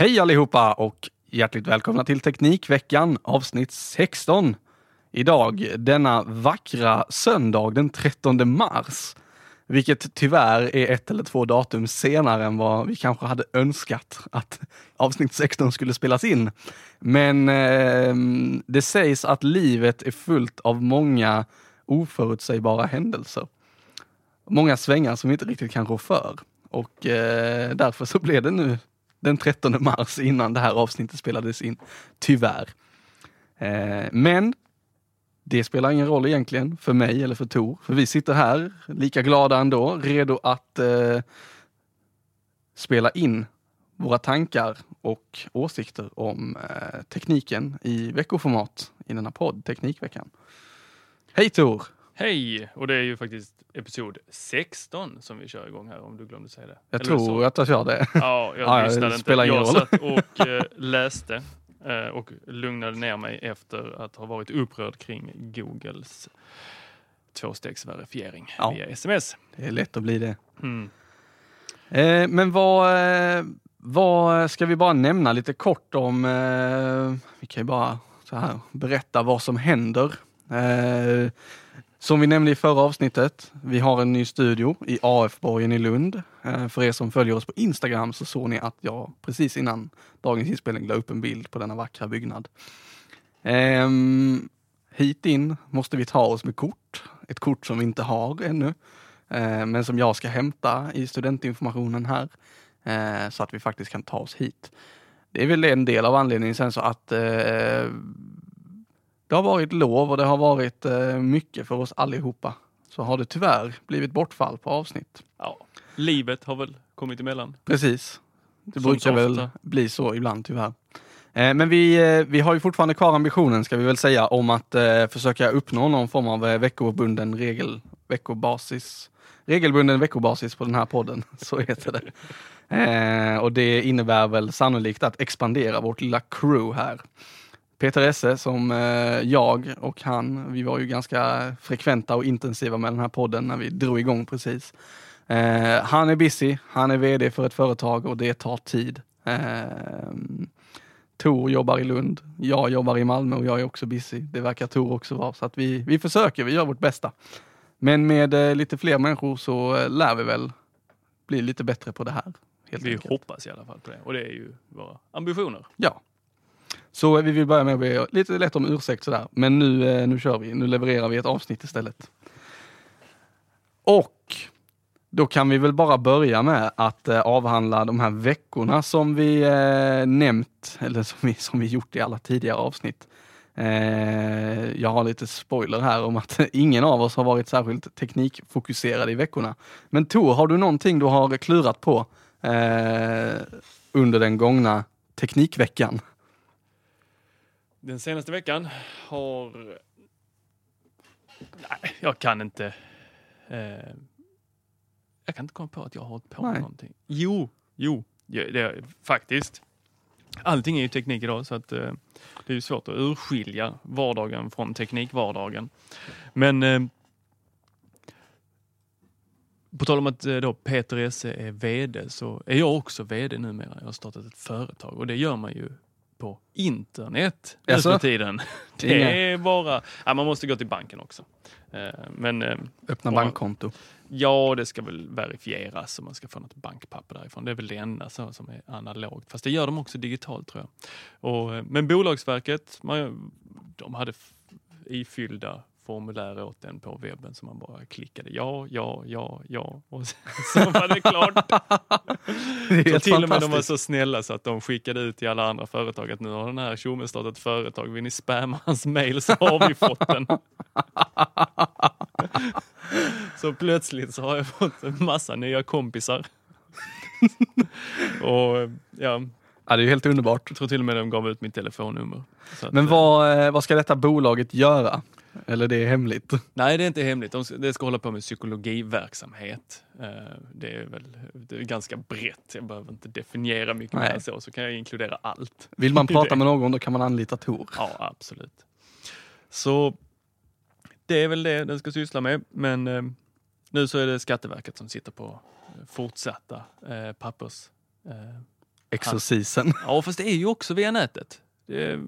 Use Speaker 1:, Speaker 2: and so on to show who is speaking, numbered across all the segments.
Speaker 1: Hej allihopa och hjärtligt välkomna till Teknikveckan avsnitt 16. Idag, denna vackra söndag den 13 mars. Vilket tyvärr är ett eller två datum senare än vad vi kanske hade önskat att avsnitt 16 skulle spelas in. Men eh, det sägs att livet är fullt av många oförutsägbara händelser. Många svängar som vi inte riktigt kan rå för. Och eh, därför så blev det nu den 13 mars innan det här avsnittet spelades in. Tyvärr. Eh, men det spelar ingen roll egentligen för mig eller för Tor, för vi sitter här lika glada ändå, redo att eh, spela in våra tankar och åsikter om eh, tekniken i veckoformat i denna podd, Teknikveckan. Hej Tor!
Speaker 2: Hej! Och det är ju faktiskt episod 16 som vi kör igång här om du glömde säga det.
Speaker 1: Jag
Speaker 2: Eller
Speaker 1: tror
Speaker 2: så.
Speaker 1: att jag kör det.
Speaker 2: Ja, jag
Speaker 1: Ja,
Speaker 2: lyssnade inte. jag
Speaker 1: roll.
Speaker 2: satt och eh, läste eh, och lugnade ner mig efter att ha varit upprörd kring Googles tvåstegsverifiering
Speaker 1: Ja.
Speaker 2: via sms.
Speaker 1: Det är lätt att bli det.
Speaker 2: Mm.
Speaker 1: Eh, men vad, eh, vad ska vi bara nämna lite kort om? Eh, vi kan ju bara så här berätta vad som händer. Som vi nämnde i förra avsnittet, vi har en ny studio i AF-borgen i Lund. Eh, för er som följer oss på Instagram så såg ni att jag precis innan dagens inspelning la upp en bild på denna vackra byggnad. Ehm, hit in måste vi ta oss med kort, ett kort som vi inte har ännu eh, men som jag ska hämta i studentinformationen här eh, så att vi faktiskt kan ta oss hit. Det är väl en del av anledningen sen så att eh, det har varit lov och det har varit eh, mycket för oss allihopa. Så har det tyvärr blivit bortfall på avsnitt.
Speaker 2: Ja. Livet har väl kommit emellan.
Speaker 1: Precis. Det
Speaker 2: Som
Speaker 1: brukar väl bli så ibland tyvärr. Eh, Men vi, eh, vi har ju fortfarande kvar ambitionen ska vi väl säga om att försöka uppnå någon form av veckobunden regel, veckobasis, regelbunden veckobasis på den här podden. Så heter det. Och det innebär väl sannolikt att expandera vårt lilla crew här. Peter Esse som eh, jag och han, vi var ju ganska frekventa och intensiva med den här podden när vi drog igång precis. Eh, han är busy, han är VD för ett företag och det tar tid. Eh, Tor jobbar i Lund, jag jobbar i Malmö och jag är också busy. Det verkar Tor också vara, så att vi, vi försöker, vi gör vårt bästa. Men med lite fler människor så lär vi väl bli lite bättre på det här. Helt
Speaker 2: Vi
Speaker 1: enkelt.
Speaker 2: hoppas i alla fall på det och det är ju våra ambitioner.
Speaker 1: Ja. Så vi vill börja med att be lite lätt om ursäkt sådär. Men nu, eh, nu kör vi. Nu levererar vi ett avsnitt istället. Och då kan vi väl bara börja med att eh, avhandla de här veckorna som vi eh, nämnt, eller som vi, som vi gjort i alla tidigare avsnitt. Eh, jag har lite spoiler här om att ingen av oss har varit särskilt teknikfokuserad i veckorna. Men Tor, har du någonting du har klurat på eh, under den gångna teknikveckan?
Speaker 2: Den senaste veckan har... Nej, jag kan inte... Eh... Jag kan inte komma på att jag har hållit på med
Speaker 1: Nej.
Speaker 2: någonting. Jo, jo, det är, faktiskt. Allting är ju teknik idag så att eh, det är ju svårt att urskilja vardagen från teknikvardagen. Men eh, på tal om att eh, då Peter Esse är VD så är jag också VD numera. Jag har startat ett företag och det gör man ju på internet nu för tiden. Det är bara... Ja, man måste gå till banken också. Eh, Men eh,
Speaker 1: Öppna bankkonto.
Speaker 2: ja, det ska väl verifieras så man ska få något bankpapper därifrån. Det är väl det enda så, som är analogt. Fast det gör de också digitalt tror jag. Och, eh, men Bolagsverket, man, de hade ifyllda formulär åt den på webben så man bara klickade ja, ja, ja, ja och så var det klart.
Speaker 1: Det är
Speaker 2: Så till och med de var så snälla så att de skickade ut till alla andra företag att nu har den här tjommen startat ett företag, vill ni spamma hans mail så har vi fått den. så plötsligt så har jag fått en massa nya kompisar. och ja,
Speaker 1: Ja, det är ju helt underbart.
Speaker 2: jag tror till och med de gav ut mitt telefonnummer.
Speaker 1: Men
Speaker 2: eh,
Speaker 1: vad, eh, vad ska detta bolaget göra? Eller det är hemligt?
Speaker 2: Nej, det är inte hemligt. De ska, ska hålla på med psykologiverksamhet. Eh, Det är väl det är ganska brett. Jag behöver inte definiera mycket mer
Speaker 1: Nej.
Speaker 2: än så, så kan jag inkludera allt.
Speaker 1: Vill man prata med någon då kan man anlita Tor.
Speaker 2: Ja, absolut. Så det är väl det den ska syssla med. Men eh, nu så är det Skatteverket som sitter på eh, fortsatta eh, pappers... Eh,
Speaker 1: Exorcisen.
Speaker 2: ja, fast det är ju också via nätet. Det,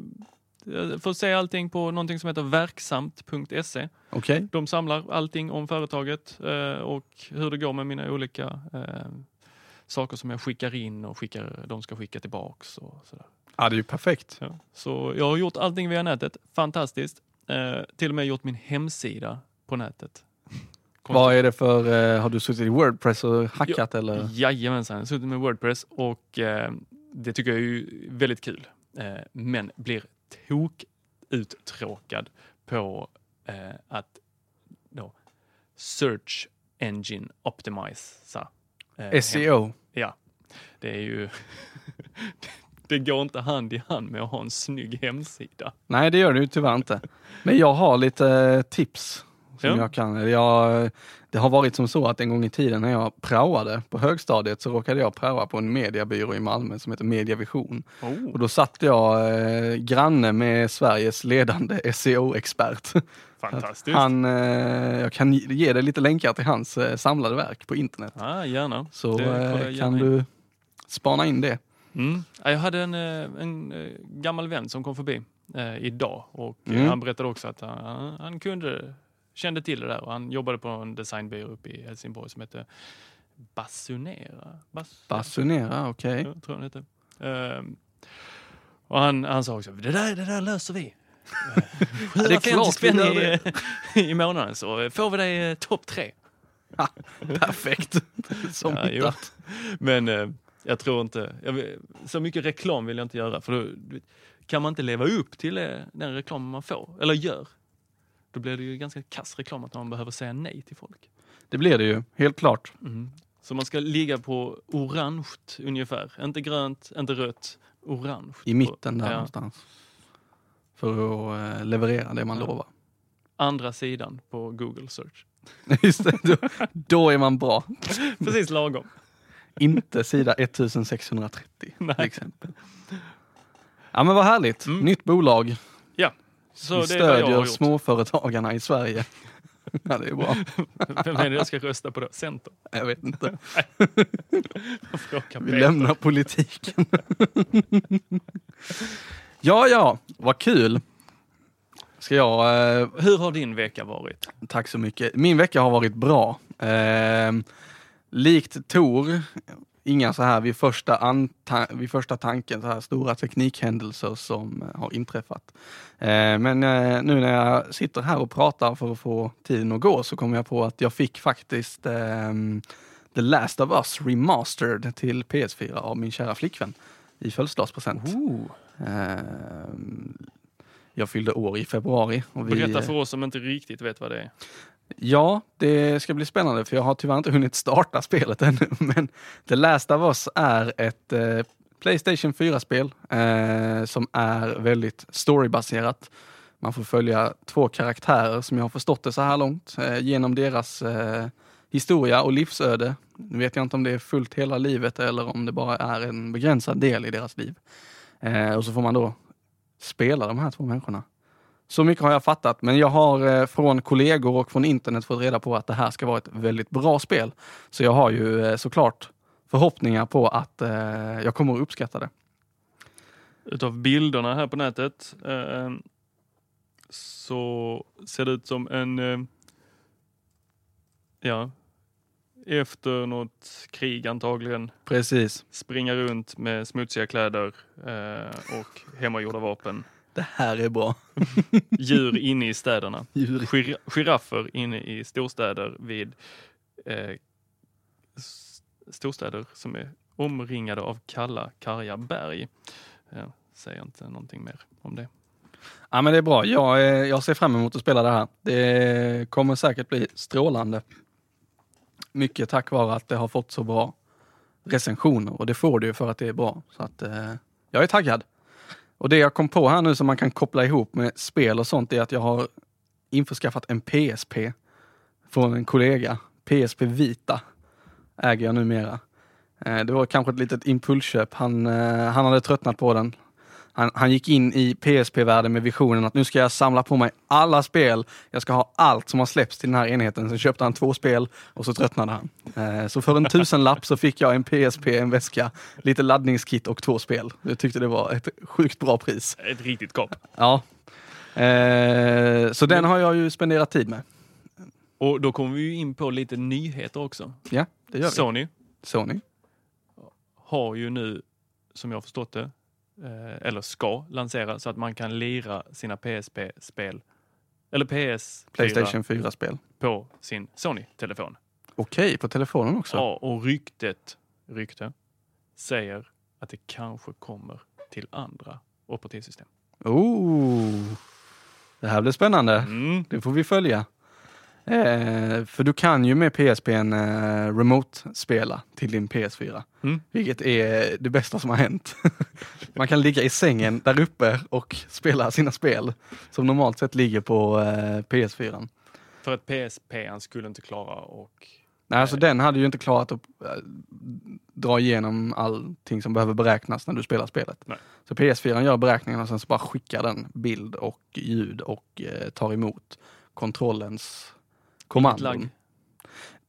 Speaker 2: får se allting på någonting som heter verksamt.se.
Speaker 1: Okej.
Speaker 2: De samlar allting om företaget eh, och hur det går med mina olika eh, saker som jag skickar in och skickar, de ska skicka tillbaks och sådär.
Speaker 1: Ja, det är ju perfekt.
Speaker 2: Ja. Så jag har gjort allting via nätet. Fantastiskt. Eh, till och med gjort min hemsida på nätet.
Speaker 1: Vad är det för, eh, har du suttit i Wordpress och hackat eller?
Speaker 2: Jajamensan, jag har suttit med Wordpress och eh, det tycker jag är väldigt kul. Eh, men blir tok uttråkad på eh, att då Search Engine Optimize. Eh, hem-
Speaker 1: SEO.
Speaker 2: Ja, det är ju... det går inte hand i hand med att ha en snygg hemsida.
Speaker 1: Nej, det gör det ju tyvärr inte. Men jag har lite eh, tips. Som
Speaker 2: Ja.
Speaker 1: jag kan. Jag, det har varit som så att en gång i tiden när jag praoade på högstadiet så råkade jag praoa på en mediebyrå i Malmö som heter Mediavision. Och då satt jag eh, granne med Sveriges ledande SEO-expert.
Speaker 2: Fantastiskt.
Speaker 1: Han, eh, jag kan ge dig lite länkar till hans eh, samlade verk på internet.
Speaker 2: Ja, gärna.
Speaker 1: Så eh,
Speaker 2: gärna
Speaker 1: kan
Speaker 2: in.
Speaker 1: du spana in det.
Speaker 2: Mm. Ja, Jag hade en, eh, en eh, gammal vän som kom förbi eh, idag och
Speaker 1: Mm.
Speaker 2: han berättade också att han, han kunde, kände till det där och han jobbade på en designbyrå uppe i Helsingborg som hette Basunera. Bas,
Speaker 1: Basunera, okej.
Speaker 2: Ja, tror hette. Ehm, och han, han sa också, det där, det där löser vi. Eh,
Speaker 1: det är
Speaker 2: 750
Speaker 1: klart vi
Speaker 2: spänn i, i månaden så får vi dig eh, topp tre.
Speaker 1: Perfekt. Som
Speaker 2: Ja, jo. Men eh, jag tror inte, jag så mycket reklam vill jag inte göra för då kan man inte leva upp till eh, den reklam man får, eller gör, då blir det ju ganska kass reklam att man behöver säga nej till folk.
Speaker 1: Det blir det ju, helt klart.
Speaker 2: Så man ska ligga på orange ungefär, inte grönt, inte rött, orange.
Speaker 1: I mitten där
Speaker 2: Ja.
Speaker 1: någonstans. För att eh, leverera det man
Speaker 2: Ja.
Speaker 1: lovar.
Speaker 2: Andra sidan på Google search.
Speaker 1: Just det, då, då är man bra.
Speaker 2: Precis lagom.
Speaker 1: Inte sida 1630
Speaker 2: Nej.
Speaker 1: till exempel. Ja men vad härligt.
Speaker 2: Mm.
Speaker 1: Nytt bolag.
Speaker 2: Så
Speaker 1: Vi stödjer småföretagarna i Sverige. ja det är bra.
Speaker 2: Vem är det jag ska rösta på då? Center?
Speaker 1: Jag vet inte. Vi lämnar politiken. ja, ja, vad kul. Ska jag, eh,
Speaker 2: Hur har din vecka varit?
Speaker 1: tack så mycket. Min vecka har varit bra. Eh, likt Tor, inga så här vid första, anta- vid första tanken så här stora teknikhändelser som eh, har inträffat. Eh, men eh, nu när jag sitter här och pratar för att få tiden att gå så kommer jag på att jag fick faktiskt ehm, The Last of Us Remastered till PS4 av min kära flickvän i födelsedagspresent. Ehm, jag fyllde år i februari. Och vi,
Speaker 2: Berätta för oss som inte riktigt vet vad det är.
Speaker 1: Ja, det ska bli spännande för jag har tyvärr inte hunnit starta spelet ännu. Men The Last of Us är ett eh, Playstation 4-spel eh, som är väldigt storybaserat. Man får följa två karaktärer som jag har förstått det så här långt eh, genom deras eh, historia och livsöde. Nu vet jag inte om det är fullt hela livet eller om det bara är en begränsad del i deras liv. Eh, och så får man då spela de här två människorna. Så mycket har jag fattat, men jag har eh, från kollegor och från internet fått reda på att det här ska vara ett väldigt bra spel. Så jag har ju eh, såklart förhoppningar på att eh, jag kommer att uppskatta det.
Speaker 2: Utav bilderna här på nätet så ser det ut som en, ja, efter något krig antagligen,
Speaker 1: Precis.
Speaker 2: springa runt med smutsiga kläder eh, och hemmagjorda vapen.
Speaker 1: Det här är bra.
Speaker 2: Djur inne i städerna. Gir- giraffer inne i storstäder vid eh, storstäder som är omringade av kalla, karga berg. Jag säger inte någonting mer om det.
Speaker 1: Ja, men det är bra. Jag, eh, jag ser fram emot att spela det här. Det kommer säkert bli strålande. Mycket tack vare att det har fått så bra recensioner och det får det ju för att det är bra. Så att eh, jag är taggad. Och det jag kom på här nu som man kan koppla ihop med spel och sånt är att jag har införskaffat en PSP från en kollega. PSP Vita äger jag numera. Eh, det var kanske ett litet impulsköp. Han, eh, han hade tröttnat på den. Han, han gick in i PSP-världen med visionen att nu ska jag samla på mig alla spel. Jag ska ha allt som har släppts till den här enheten. Sen köpte han två spel och så tröttnade han. Eh, Så för en tusenlapp så fick jag en PSP, en väska, lite laddningskit och två spel. Jag tyckte det var ett sjukt bra pris.
Speaker 2: Ett riktigt kap.
Speaker 1: Ja. Eh, Så den har jag ju spenderat tid med.
Speaker 2: Och då kommer vi in på lite nyheter också.
Speaker 1: Ja, det gör vi.
Speaker 2: Sony
Speaker 1: Sony.
Speaker 2: har ju nu, som jag har förstått det, eller ska lansera så att man kan lira sina PSP-spel, eller PS4
Speaker 1: Playstation 4-spel.
Speaker 2: på sin Sony-telefon.
Speaker 1: Okej, på telefonen också?
Speaker 2: Ja, och ryktet, rykte, säger att det kanske kommer till andra operativsystem.
Speaker 1: Oh, det här blir spännande.
Speaker 2: Mm.
Speaker 1: Det får vi följa. Eh, för du kan ju med PSP en eh, remote-spela till din PS4.
Speaker 2: Mm.
Speaker 1: Vilket är det bästa som har hänt. Man kan ligga i sängen där uppe och spela sina spel som normalt sett ligger på eh, PS4.
Speaker 2: För att PSP skulle inte klara och
Speaker 1: Nej, alltså den hade ju inte klarat att eh, dra igenom allting som behöver beräknas när du spelar spelet.
Speaker 2: Nej.
Speaker 1: Så PS4 gör beräkningarna och sen så bara skickar den bild och ljud och eh, tar emot kontrollens kommandon.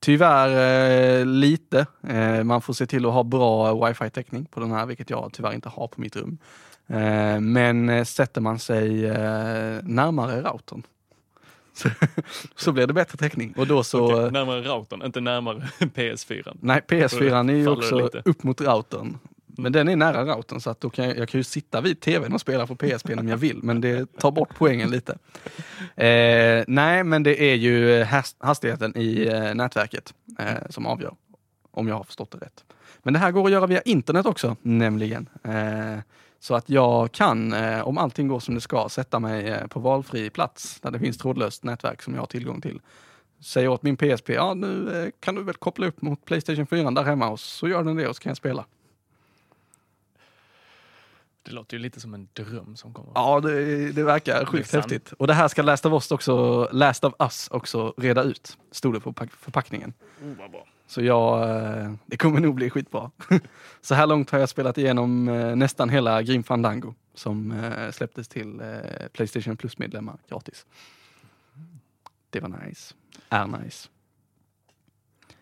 Speaker 1: Tyvärr eh, lite. Eh, man får se till att ha bra wifi-täckning på den här, vilket jag tyvärr inte har på mitt rum. Eh, men eh, sätter man sig eh, närmare routern så, så blir det bättre täckning. Och då så...
Speaker 2: Okej, närmare routern, inte närmare PS4.
Speaker 1: Nej, PS4 är ju också upp mot routern. Men den är nära routern så att då kan jag, jag kan ju sitta vid tvn och spela på PSP om jag vill, men det tar bort poängen lite. Eh, nej, men det är ju hastigheten i eh, nätverket eh, som avgör, om jag har förstått det rätt. Men det här går att göra via internet också, nämligen. Eh, så att jag kan, eh, om allting går som det ska, sätta mig eh, på valfri plats där det finns trådlöst nätverk som jag har tillgång till. Säger åt min PSP, ja nu eh, kan du väl koppla upp mot Playstation 4 där hemma och så gör den det och så kan jag spela.
Speaker 2: Det låter ju lite som en dröm som kommer.
Speaker 1: Ja, det, det verkar sjukt
Speaker 2: sant.
Speaker 1: häftigt. Och det här ska Last of Us också, Last of Us också reda ut, stod det på pack- förpackningen.
Speaker 2: Oh, vad bra.
Speaker 1: Så jag, eh, det kommer nog bli skitbra. Så här långt har jag spelat igenom eh, nästan hela Grim Fandango som eh, släpptes till Playstation Plus-medlemmar gratis. Det var nice. Är nice.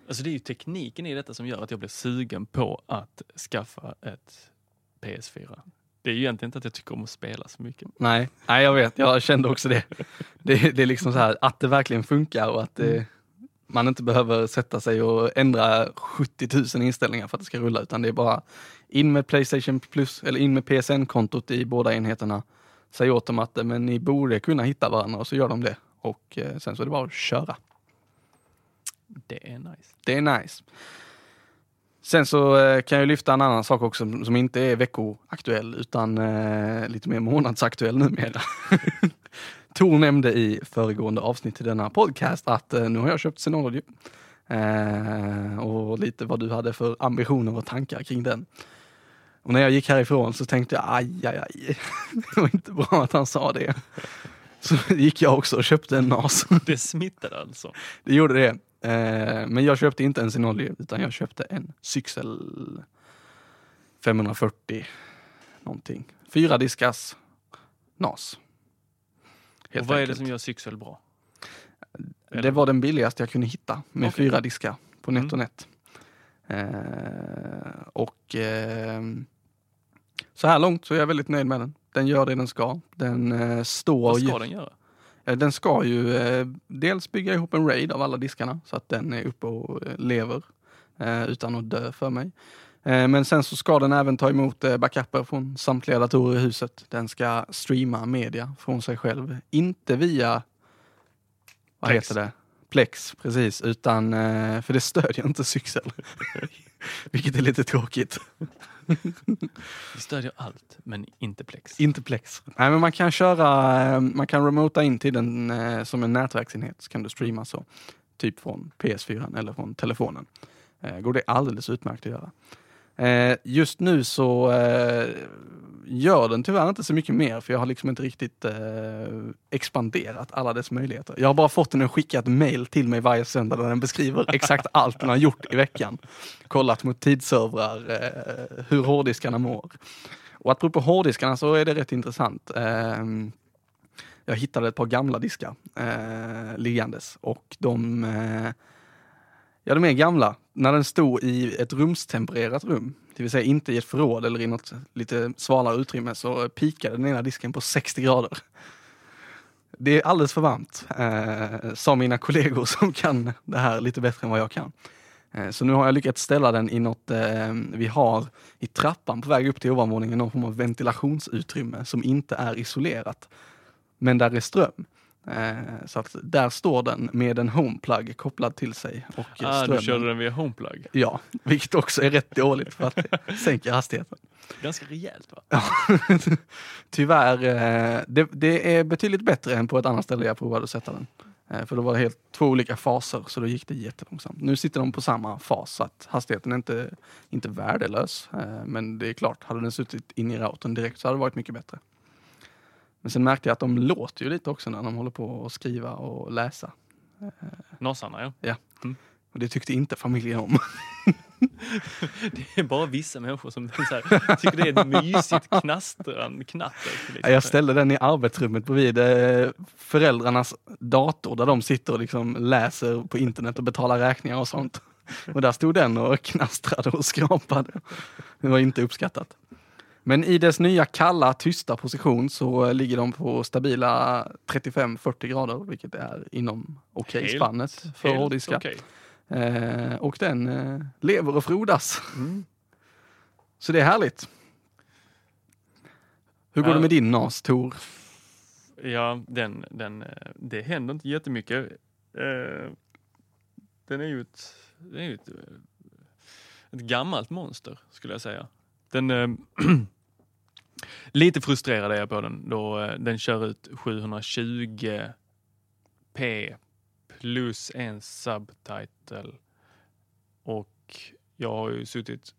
Speaker 2: Alltså det är ju tekniken i detta som gör att jag blir sugen på att skaffa ett PS4. Det är ju egentligen inte att jag tycker om att spela så mycket.
Speaker 1: Nej, nej jag vet, jag kände också det. Det, det är liksom så här att det verkligen funkar och att det, man inte behöver sätta sig och ändra 70 000 inställningar för att det ska rulla, utan det är bara in med Playstation Plus, eller in med PSN-kontot i båda enheterna. Säg åt dem att eh, men ni borde kunna hitta varandra och så gör de det. Och eh, sen så är det bara att köra.
Speaker 2: Det är nice.
Speaker 1: Det är nice. Sen så eh, kan jag lyfta en annan sak också som- inte är veckoaktuell utan eh, lite mer månadsaktuell numera. Tor nämnde i föregående avsnitt till denna podcast att eh, nu har jag köpt Synology. Eh, och lite vad du hade för ambitioner och tankar kring den. Och när jag gick härifrån så tänkte jag aj, aj, aj. Det var inte bra att han sa det. Så gick jag också och köpte en NAS.
Speaker 2: Det smittar alltså.
Speaker 1: Det gjorde det. Eh, men jag köpte inte en Synology utan jag köpte en Syxel 540 någonting. Fyra diskas NAS.
Speaker 2: och vad är det
Speaker 1: enkelt.
Speaker 2: som gör Syxel bra?
Speaker 1: Det var den billigaste jag kunde hitta med
Speaker 2: Okej.
Speaker 1: fyra diskar på
Speaker 2: Mm.
Speaker 1: NetOnNet. Eh, och ehm, så här långt så är jag väldigt nöjd med den. Den gör det den ska. Den eh, står
Speaker 2: Vad
Speaker 1: ju-
Speaker 2: ska den göra?
Speaker 1: Eh, Den ska ju eh, dels bygga ihop en raid av alla diskarna så att den är uppe och eh, lever utan att dö för mig. Men sen så ska den även ta emot backuper från samtliga datorer i huset. Den ska streama media från sig själv. Inte via, vad
Speaker 2: Plex.
Speaker 1: heter det? Plex, precis. Utan, för det stödjer inte Syxel. Vilket är lite tråkigt.
Speaker 2: Vi stödjer allt, men inte Plex.
Speaker 1: Inte Plex. Nej, men man kan köra, eh, man kan remota in till den eh, som en nätverksenhet så kan du streama så. Typ från PS4 eller från telefonen. Eh, går det alldeles utmärkt att göra. Eh, just nu så eh, gör den tyvärr inte så mycket mer för jag har liksom inte riktigt eh, expanderat alla dess möjligheter. Jag har bara fått den att skicka ett mail till mig varje söndag där den beskriver exakt allt den har gjort i veckan. Kollat mot tidsservrar, eh, hur hårddiskarna mår. Och apropå hårddiskarna så är det rätt intressant. Ehm, jag hittade ett par gamla diskar eh, liggandes och de, eh, ja de är gamla. När den stod i ett rumstempererat rum, det vill säga inte i ett förråd eller i något lite svalare utrymme, så pikade den ena disken på 60 grader. Det är alldeles för varmt, eh, sa mina kollegor som kan det här lite bättre än vad jag kan. Eh, Så nu har jag lyckats ställa den i något, eh, vi har i trappan på väg upp till ovanvåningen någon form av ventilationsutrymme som inte är isolerat. Men där är ström. Eh, så att där står den med en homeplug kopplad till sig. Och
Speaker 2: Ah, du körde den via HomePlug.
Speaker 1: Ja, vilket också är rätt dåligt för att sänker hastigheten.
Speaker 2: Ganska rejält va?
Speaker 1: Tyvärr, eh, det, det är betydligt bättre än på ett annat ställe jag provade att sätta den. Eh, För då var det helt två olika faser, så då gick det jättelångsamt. Nu sitter de på samma fas, så att hastigheten är inte, inte värdelös. Men det är klart, hade den suttit in i routern direkt så hade det varit mycket bättre. Men sen märkte jag att de låter ju lite också när de håller på att skriva och läsa.
Speaker 2: Nasarna ja.
Speaker 1: Och det tyckte inte familjen om.
Speaker 2: Det är bara vissa människor som här, tycker det är ett mysigt knastran, knatter. Liksom.
Speaker 1: Jag ställde den i arbetsrummet bredvid eh, föräldrarnas dator där de sitter och liksom läser på internet och betalar räkningar och sånt. Och där stod den och knastrade och skrapade. Det var inte uppskattat. Men i dess nya kalla, tysta position så eh, ligger de på stabila 35-40 grader, vilket är inom okej
Speaker 2: Helt-
Speaker 1: spannet för hårddiskar.
Speaker 2: okej.
Speaker 1: Eh, och den eh, lever och frodas.
Speaker 2: Mm.
Speaker 1: Så det är härligt. Hur går
Speaker 2: Ja.
Speaker 1: det med din NAS, Tor?
Speaker 2: Ja, den, den, eh, det händer inte jättemycket. Eh, Den är ju ett, det är ju ett, eh, ett gammalt monster skulle jag säga. Den, eh, lite frustrerad är jag på den då eh, den kör ut 720p plus en subtitle. Och jag har ju suttit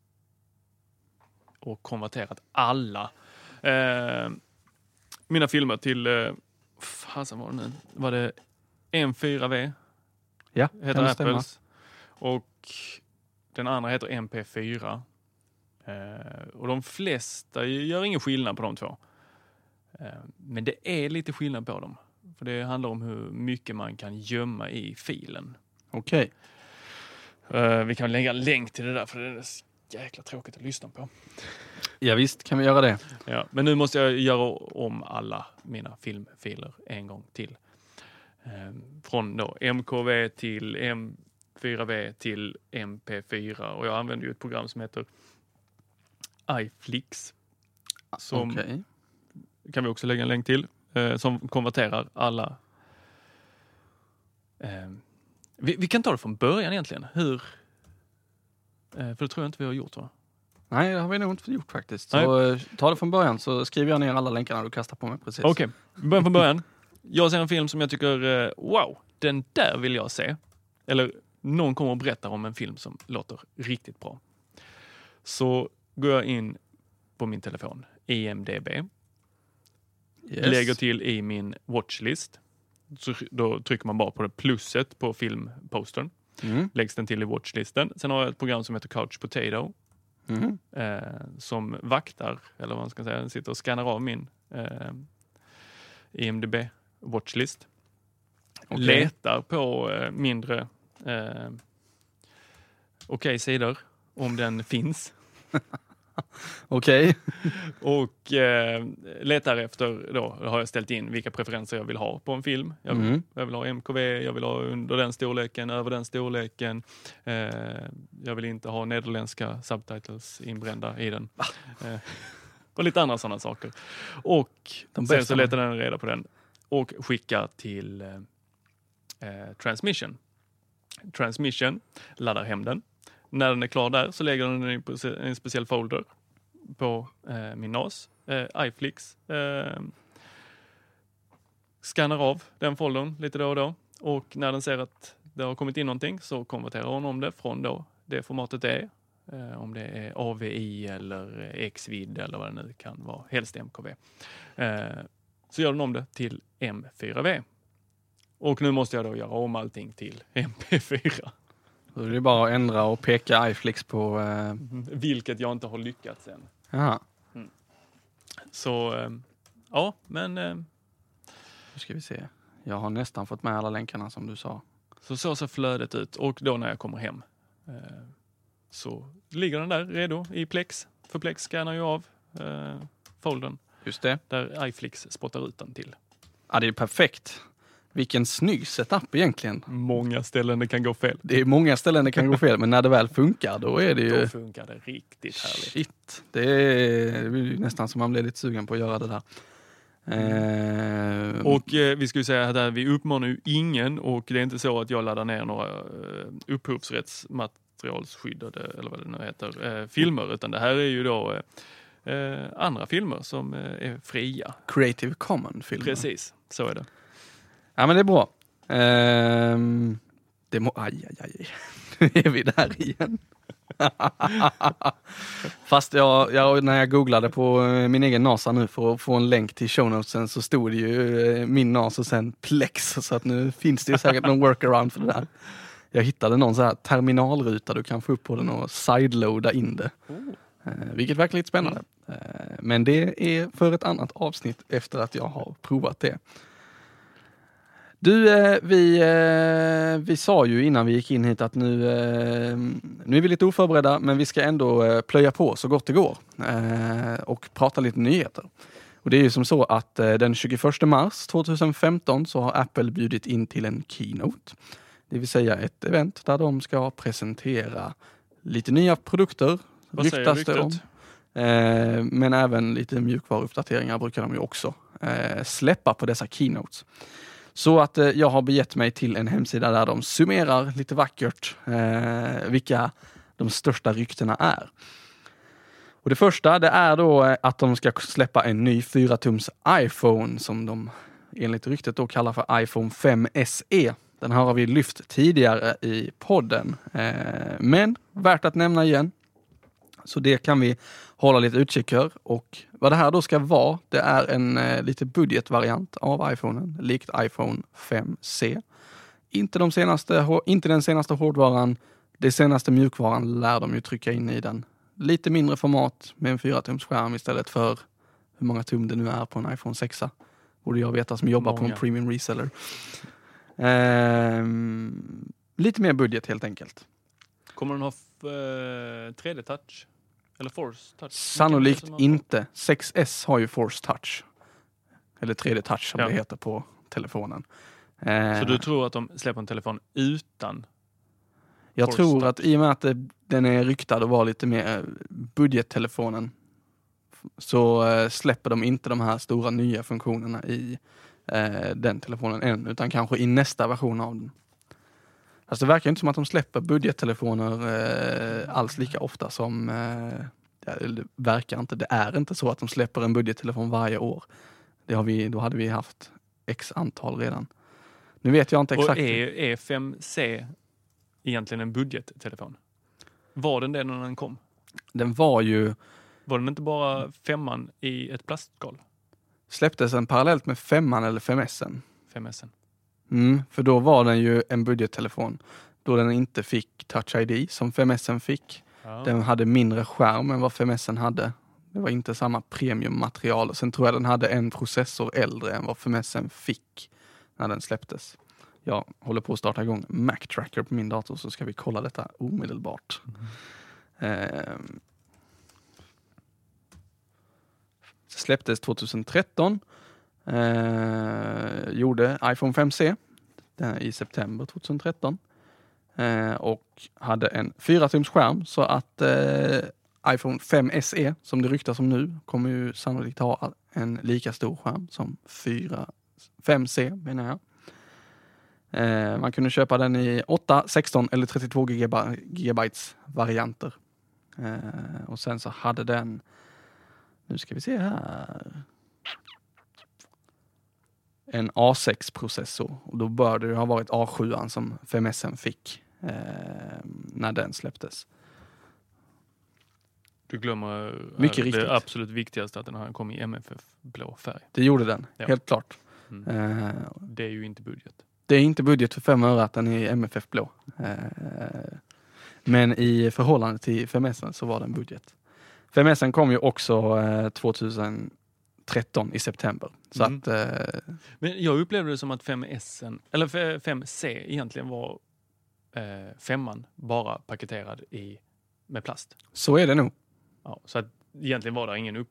Speaker 2: och konverterat alla eh, mina filmer till, eh, fasen var det nu, var det M4V
Speaker 1: Ja,
Speaker 2: heter
Speaker 1: det stämma?
Speaker 2: Apples. Och den andra heter MP4. Eh, och de flesta gör ingen skillnad på de två. Eh, men det är lite skillnad på dem. För det handlar om hur mycket man kan gömma i filen.
Speaker 1: Okej.
Speaker 2: Eh, vi kan lägga en länk till det där för det är jäkla tråkigt att lyssna på.
Speaker 1: Ja, visst kan vi göra det.
Speaker 2: Ja, men nu måste jag göra om alla mina filmfiler en gång till. Från då MKV till M4V till MP4 och jag använder ju ett program som heter iFlix. Som
Speaker 1: Okej.
Speaker 2: kan vi också lägga en länk till. Eh, som konverterar alla. Eh, vi, vi kan ta det från början egentligen. Hur? Eh, för det tror jag inte vi har gjort va?
Speaker 1: Nej, det har vi nog inte gjort faktiskt. Så eh, ta det från början så skriver jag ner alla länkarna du kastar på mig precis.
Speaker 2: Okej, början från början. Jag ser en film som jag tycker, eh, wow, den där vill jag se. Eller någon kommer och berättar om en film som låter riktigt bra. Så går jag in på min telefon, IMDB,
Speaker 1: Yes.
Speaker 2: lägger till i min watchlist. Så då trycker man bara på det plusset på filmpostern.
Speaker 1: Mm.
Speaker 2: Läggs den till i watchlisten. Sen har jag ett program som heter Couch Potato
Speaker 1: Mm.
Speaker 2: eh, som vaktar, eller vad man ska säga, den sitter och skannar av min eh, IMDB watchlist.
Speaker 1: Okej.
Speaker 2: Letar på eh, mindre eh, okej sidor om den finns
Speaker 1: Okej.
Speaker 2: och eh, letar efter, då har jag ställt in vilka preferenser jag vill ha på en film. Jag vill,
Speaker 1: Mm.
Speaker 2: jag vill ha MKV, jag vill ha under den storleken, över den storleken. Eh, jag vill inte ha nederländska subtitles inbrända i den. Eh, och lite andra sådana saker. Och sen så letar den reda på den och skickar till eh, eh, Transmission. Transmission laddar hem den. När den är klar där så lägger den den i en speciell folder på eh, min NAS. Eh, iFlix eh, skannar av den foldern lite då och då och när den ser att det har kommit in någonting så konverterar hon om det från då det formatet det är. Eh, om det är AVI eller XVID eller vad det nu kan vara, helst MKV. Eh, så gör den om det till M4V. Och nu måste jag då göra om allting till MP4.
Speaker 1: Då är det bara att ändra och peka iFlix på... Eh,
Speaker 2: Vilket jag inte har lyckats än.
Speaker 1: jaha,
Speaker 2: Så eh, ja, men eh,
Speaker 1: nu ska vi se. Jag har nästan fått med alla länkarna som du sa.
Speaker 2: så så ser flödet ut. Och då när jag kommer hem eh, så ligger den där redo i Plex. För Plex scannar ju av eh, foldern
Speaker 1: Just det.
Speaker 2: där iFlix spottar ut den till.
Speaker 1: Ja, det är perfekt. Vilken snygg setup egentligen.
Speaker 2: Många ställen det kan gå fel.
Speaker 1: Det är många ställen det kan gå fel, men när det väl funkar då är det ju...
Speaker 2: Då funkar det riktigt härligt.
Speaker 1: Shit, det är, det nästan som man blir lite sugen på att göra det där. Eh,
Speaker 2: Och eh, vi skulle säga att vi uppmanar ju ingen och det är inte så att jag laddar ner några eh, upphovsrättsmaterialsskyddade, eller vad det nu heter, eh, filmer, utan det här är ju då eh, eh, andra filmer som eh, är fria.
Speaker 1: Creative Common-filmer.
Speaker 2: Precis, så är det.
Speaker 1: Ja, men det är bra. Ehm, det må, aj, aj, aj. Nu är vi där igen. Fast jag, jag, när jag googlade på eh, min egen NASA nu för att få en länk till show notesen så stod det ju eh, min NASA och sen Plex. Så att nu finns det ju säkert någon workaround för det där. Jag hittade någon så här terminalruta du kan få upp på den och sideloada in det. Eh, vilket verkar lite spännande. Eh, men det är för ett annat avsnitt efter att jag har provat det. Du, eh, vi, eh, vi sa ju innan vi gick in hit att nu, eh, nu är vi lite oförberedda, men vi ska ändå plöja på så gott det går och prata lite nyheter. Och det är ju som så att den 21 mars 2015 så har Apple bjudit in till en keynote. Det vill säga ett event där de ska presentera lite nya produkter,
Speaker 2: Vad säger
Speaker 1: ryktas det om.
Speaker 2: ryktet?
Speaker 1: Eh, men även lite mjukvaruuppdateringar brukar de ju också släppa på dessa keynotes. Så att eh, jag har begett mig till en hemsida där de summerar lite vackert eh, vilka de största ryktena är. Och det första det är då eh, att de ska släppa en ny 4-tums iPhone som de enligt ryktet då kallar för iPhone 5 SE. Den här har vi lyft tidigare i podden, eh, men värt att nämna igen. Så det kan vi hålla lite utkik för. Och vad det här då ska vara, det är en eh, lite budgetvariant av iPhonen, likt iPhone 5C. Inte, de senaste, inte den senaste hårdvaran, det senaste mjukvaran lär de ju trycka in i den. Lite mindre format med en 4-tums skärm istället för hur många tum det nu är på en iPhone 6. Borde jag veta som jobbar på en
Speaker 2: Många.
Speaker 1: premium reseller. Ehm, lite mer budget helt enkelt.
Speaker 2: Kommer den ha f- eh, 3D-touch? Eller Force touch?
Speaker 1: Sannolikt inte. 6S har ju Force Touch. Eller 3D Touch som
Speaker 2: Ja.
Speaker 1: det heter på telefonen. Eh,
Speaker 2: Så du tror att de släpper en telefon utan?
Speaker 1: jag
Speaker 2: Force
Speaker 1: tror
Speaker 2: touch?
Speaker 1: att i och med att det, den är ryktad att vara lite mer eh, budgettelefonen så eh, släpper de inte de här stora nya funktionerna i eh, den telefonen än, utan kanske i nästa version av den. Alltså det verkar inte som att de släpper budgettelefoner eh, alls lika ofta som eh, det verkar inte. Det är inte så att de släpper en budgettelefon varje år. Det har vi, då hade vi haft x antal redan. Nu vet jag inte exakt.
Speaker 2: Och är, är 5C egentligen en budgettelefon? Var den det när den kom?
Speaker 1: Den var ju,
Speaker 2: Var den inte bara femman i ett plastskal?
Speaker 1: släpptes den parallellt med femman eller 5S.
Speaker 2: 5S.
Speaker 1: Mm, för då var den ju en budgettelefon. Då den inte fick Touch ID som 5S fick.
Speaker 2: Ja.
Speaker 1: Den hade mindre skärm än vad 5S hade. Det var inte samma premiummaterial. Sen tror jag den hade en processor äldre än vad 5S fick när den släpptes. Jag håller på att starta igång Mac Tracker på min dator så ska vi kolla detta omedelbart. Ehm. Släpptes 2013. Eh, gjorde iPhone 5C i september 2013. Eh, och hade en 4-tums skärm så att eh, iPhone 5 SE, som det ryktas om nu, kommer ju sannolikt ha en lika stor skärm som 4, 5C menar jag. Eh, man kunde köpa den i 8, 16 eller 32 gigaby- gigabytes varianter. Eh, och sen så hade den, nu ska vi se här, en A6-processor och då bör det ha varit A7 som 5SN fick eh, när den släpptes.
Speaker 2: Du glömmer eh,
Speaker 1: Mycket
Speaker 2: det riktigt. absolut viktigaste att den här kom i MFF-blå färg.
Speaker 1: Det gjorde den,
Speaker 2: ja.
Speaker 1: helt klart.
Speaker 2: Mm.
Speaker 1: Eh,
Speaker 2: det är ju inte budget.
Speaker 1: Det är inte budget för fem öre att den är MFF-blå. Eh, men i förhållande till 5S så var den budget. 5S kom ju också eh, 2001 13 i september. Så
Speaker 2: mm.
Speaker 1: att, eh...
Speaker 2: Men jag upplevde det som att 5S, eller 5C egentligen var eh, femman bara paketerad i, med plast.
Speaker 1: Så är det nog.
Speaker 2: Ja, så att egentligen var det ingen upp...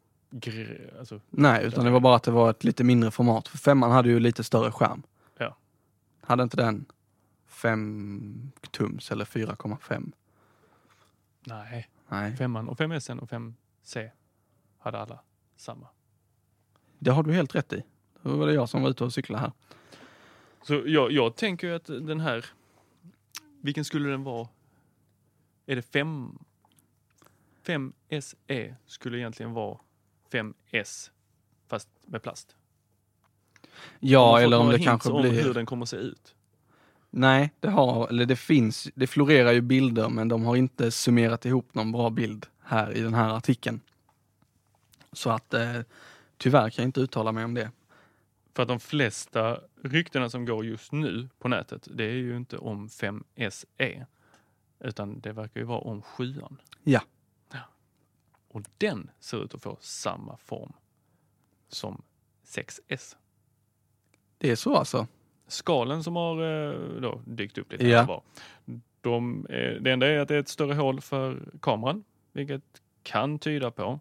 Speaker 2: Alltså,
Speaker 1: Nej, utan det var bara att det var ett lite mindre format. För femman hade ju lite större skärm.
Speaker 2: Ja.
Speaker 1: Hade inte den 5 tums eller 4,5?
Speaker 2: Nej.
Speaker 1: Nej.
Speaker 2: Femman och 5S och 5C hade alla samma
Speaker 1: det har du helt rätt i. Då var det jag som var ute och cyklade här.
Speaker 2: Så jag, jag tänker ju att den här, vilken skulle den vara? Är det 5? 5SE skulle egentligen vara 5S fast med plast.
Speaker 1: Ja, eller om det kanske
Speaker 2: om
Speaker 1: blir...
Speaker 2: hur den kommer att se ut.
Speaker 1: Nej, det har, eller det finns, det florerar ju bilder men de har inte summerat ihop någon bra bild här i den här artikeln. Så att eh, tyvärr kan jag inte uttala mig om det.
Speaker 2: För att de flesta ryktena som går just nu på nätet, det är ju inte om 5SE. Utan det verkar ju vara om 7
Speaker 1: Ja.
Speaker 2: Och den ser ut att få samma form som 6S.
Speaker 1: Det är så alltså?
Speaker 2: Skalen som har eh, då dykt upp lite
Speaker 1: Ja.
Speaker 2: var. De, eh, det enda är att det är ett större hål för kameran, vilket kan tyda på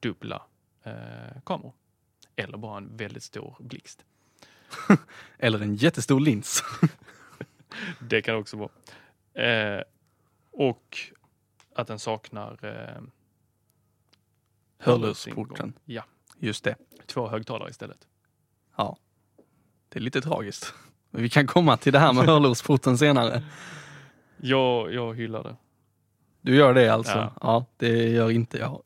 Speaker 2: dubbla eh, kameror. Eller bara en väldigt stor blixt.
Speaker 1: Eller en jättestor lins.
Speaker 2: Det kan också vara. Eh, och att den saknar eh,
Speaker 1: Hörlursporten.
Speaker 2: Ja,
Speaker 1: Just det.
Speaker 2: två högtalare istället.
Speaker 1: Ja. Det är lite tragiskt. Men vi kan komma till det här med hörlursporten senare.
Speaker 2: Jag, jag hyllar det.
Speaker 1: Du gör det alltså?
Speaker 2: Ja.
Speaker 1: Ja, det gör inte jag.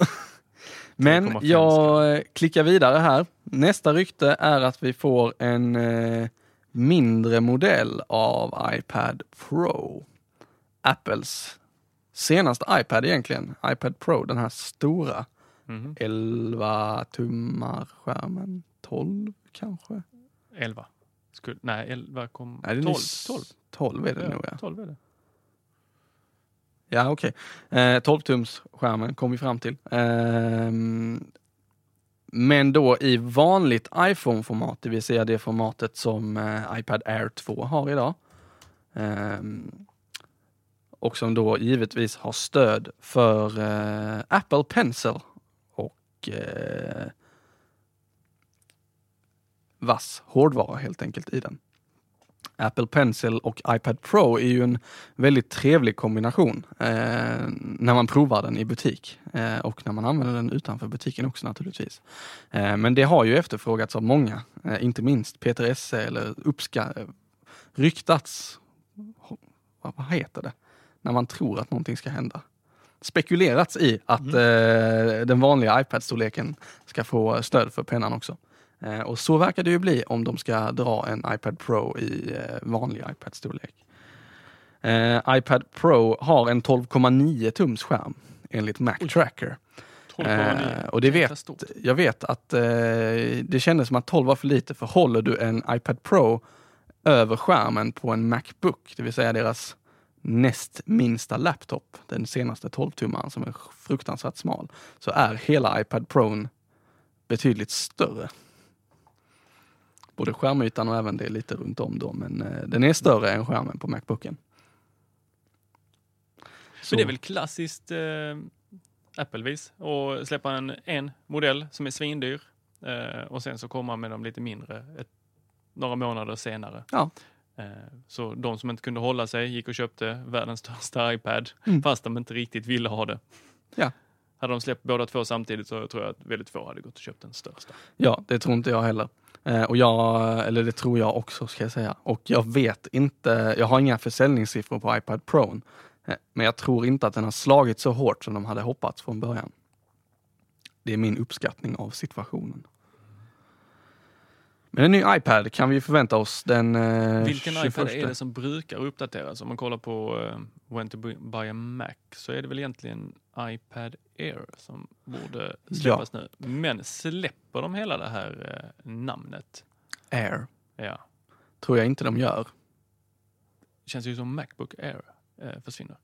Speaker 1: Men
Speaker 2: 3,5
Speaker 1: jag klickar vidare här. Nästa rykte är att vi får en eh, mindre modell av iPad Pro. Apples senaste iPad egentligen. iPad Pro, den här stora.
Speaker 2: Mhm.
Speaker 1: 11 tummar skärmen. 12 kanske?
Speaker 2: 11. Skulle, nej, 11 kom...
Speaker 1: Nej, den
Speaker 2: 12.
Speaker 1: är
Speaker 2: 12.
Speaker 1: 12 är det nog ja.
Speaker 2: 12 är det.
Speaker 1: Ja, okej. Eh, 12-tumsskärmen kom vi fram till. Eh, men då i vanligt iPhone-format, det vill säga det formatet som eh, iPad Air 2 har idag. Ehm, och som då givetvis har stöd för eh, Apple Pencil och eh, vass hårdvara helt enkelt i den. Apple Pencil och iPad Pro är ju en väldigt trevlig kombination eh, när man provar den i butik eh, och när man använder den utanför butiken också naturligtvis. Eh, men det har ju efterfrågats av många, eh, inte minst Peter Esse eller uppska ryktats, vad, heter det, när man tror att någonting ska hända. Spekulerats i att eh, den vanliga iPad-storleken ska få stöd för pennan också. Eh, och så verkar det ju bli om de ska dra en iPad Pro i eh, vanlig iPad-storlek. Eh, iPad Pro har en 12,9 tums skärm enligt Mac Tracker.
Speaker 2: 12,9.
Speaker 1: Eh, och det vet, jag vet att eh, det kändes som att 12 var för lite, för håller du en iPad Pro över skärmen på en Macbook, det vill säga deras näst minsta laptop, den senaste 12-tummaren som är fruktansvärt smal, så är hela iPad Pro betydligt större. Både skärmytan och även det lite runt om då, men eh, den är större än skärmen på Macbooken. Så-
Speaker 2: Men det är väl klassiskt eh, Applevis att släppa en, en modell som är svindyr eh, och sen så komma med dem lite mindre ett, några månader senare.
Speaker 1: Ja.
Speaker 2: Eh, så de som inte kunde hålla sig gick och köpte världens största iPad
Speaker 1: Mm.
Speaker 2: fast de inte riktigt ville ha det.
Speaker 1: Ja.
Speaker 2: Hade de släppt båda två samtidigt så tror jag att väldigt få hade gått och köpt den största.
Speaker 1: Ja, det tror inte jag heller. Eh, och jag, eller det tror jag också ska jag säga. Och jag vet inte, jag har inga försäljningssiffror på iPad Pro. Eh, men jag tror inte att den har slagit så hårt som de hade hoppats från början. Det är min uppskattning av situationen. Men en ny iPad kan vi förvänta oss den eh,
Speaker 2: Vilken
Speaker 1: 21.
Speaker 2: iPad är det som brukar uppdateras? Om man kollar på eh, When to buy a Mac så är det väl egentligen iPad Air som borde släppas nu. Men släpper de hela det här eh, namnet?
Speaker 1: Air.
Speaker 2: Ja.
Speaker 1: Tror jag inte de gör.
Speaker 2: Känns ju som Macbook Air eh, försvinner.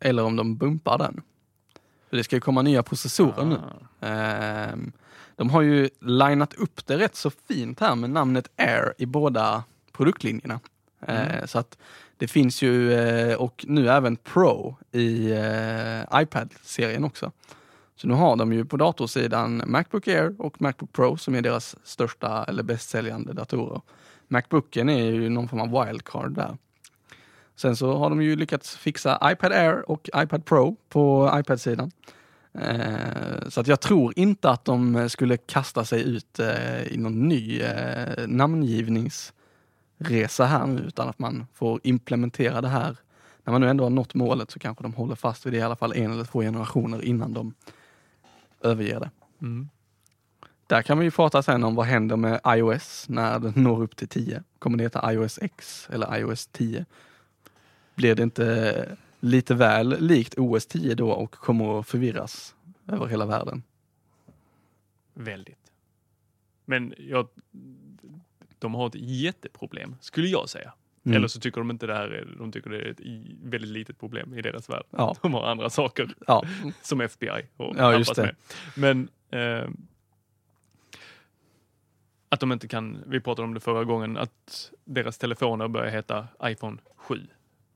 Speaker 1: Eller om de bumpar den. För det ska ju komma nya processorer nu.
Speaker 2: Ah.
Speaker 1: Ehm, De har ju linat upp det rätt så fint här med namnet Air i båda produktlinjerna. Eh, Så att det finns ju, eh, och nu även Pro i eh, iPad-serien också. Så nu har de ju på datorsidan Macbook Air och Macbook Pro som är deras största eller bästsäljande datorer. Macbooken är ju någon form av wildcard där. Sen så har de ju lyckats fixa iPad Air och iPad Pro på iPad-sidan. Eh, så att jag tror inte att de skulle kasta sig ut i någon ny namngivnings namngivningsresa här nu, utan att man får implementera det här. När man nu ändå har nått målet så kanske de håller fast vid det i alla fall en eller två generationer innan de överger det.
Speaker 2: Mm.
Speaker 1: Där kan vi ju prata sen om vad händer med iOS när den når upp till 10. Kommer det heta iOS X eller iOS 10? Blir det inte lite väl likt OS 10 då och kommer att förvirras över hela världen?
Speaker 2: Väldigt. Men jag, de har ett jätteproblem, skulle jag säga.
Speaker 1: Mm.
Speaker 2: Eller så tycker de inte det här är, de tycker det är ett väldigt litet problem i deras värld.
Speaker 1: Ja.
Speaker 2: De har andra saker
Speaker 1: Ja,
Speaker 2: som FBI och
Speaker 1: Ja, just det.
Speaker 2: med. Men eh, att de inte kan, vi pratade om det förra gången, att deras telefoner börjar heta iPhone 7,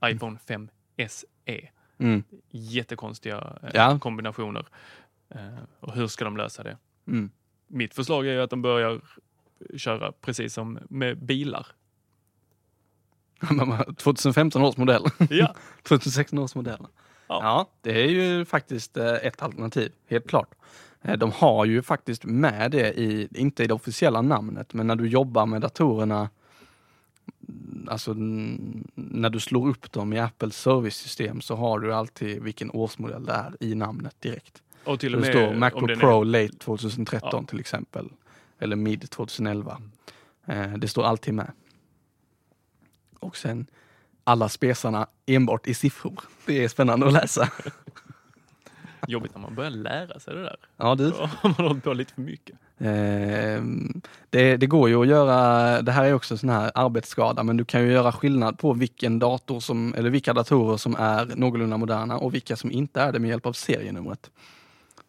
Speaker 2: iPhone 5 SE.
Speaker 1: mm.
Speaker 2: Jättekonstiga eh,
Speaker 1: Ja.
Speaker 2: kombinationer. Eh, och hur ska de lösa det?
Speaker 1: Mm.
Speaker 2: Mitt förslag är att de börjar köra precis som med bilar.
Speaker 1: 2015 års modell.
Speaker 2: Ja,
Speaker 1: 2016 års modell.
Speaker 2: Ja.
Speaker 1: Ja. det är ju faktiskt eh, ett alternativ, helt klart. Eh, De har ju faktiskt med det i, inte i det officiella namnet, men när du jobbar med datorerna, mm, alltså när du slår upp dem i Apples servicesystem så har du alltid vilken årsmodell det är i namnet direkt.
Speaker 2: och till och
Speaker 1: det
Speaker 2: med
Speaker 1: står
Speaker 2: om
Speaker 1: Macbook Pro
Speaker 2: är,
Speaker 1: Late 2013
Speaker 2: Ja.
Speaker 1: till exempel. Eller Mid 2011. Eh, det står alltid med. Och sen alla spesarna enbart i siffror. Det är spännande att läsa.
Speaker 2: jobbigt när man börjar lära sig det där.
Speaker 1: Ja, du.
Speaker 2: Då har man hållit på lite för mycket.
Speaker 1: Eh, det, det går ju att göra, det här är också sån här arbetsskada, men du kan ju göra skillnad på vilken dator som, eller vilka datorer som är någorlunda moderna och vilka som inte är det med hjälp av serienumret.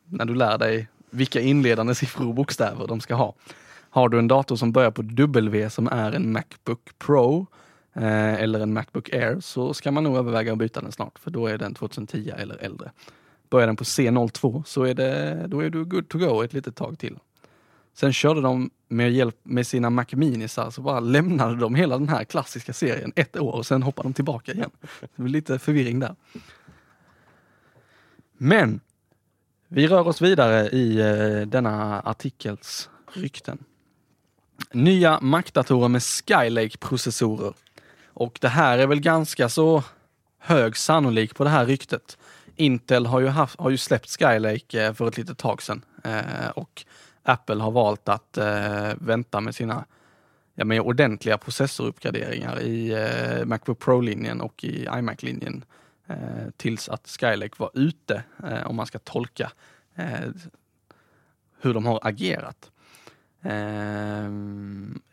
Speaker 1: När du lär dig vilka inledande siffror och bokstäver de ska ha. Har du en dator som börjar på W som är en Macbook Pro eh, eller en Macbook Air så ska man nog överväga att byta den snart för då är den 2010 eller äldre. Börjar den på C02 så är det, då är du good to go ett litet tag till. Sen körde de med hjälp med sina Mac Minisar så alltså bara lämnade de hela den här klassiska serien ett år och sen hoppade de tillbaka igen. Det var lite förvirring där. Men vi rör oss vidare i eh, denna artikels rykten. Nya Mac-datorer med Skylake-processorer. Och det här är väl ganska så hög sannolik på det här ryktet. Intel har ju, haft, har ju släppt Skylake eh, för ett litet tag sedan eh, och Apple har valt att vänta med sina ja, med ordentliga processoruppgraderingar i Macbook Pro-linjen och i iMac-linjen Eh, tills att Skylake var ute, eh, om man ska tolka eh, hur de har agerat. Eh,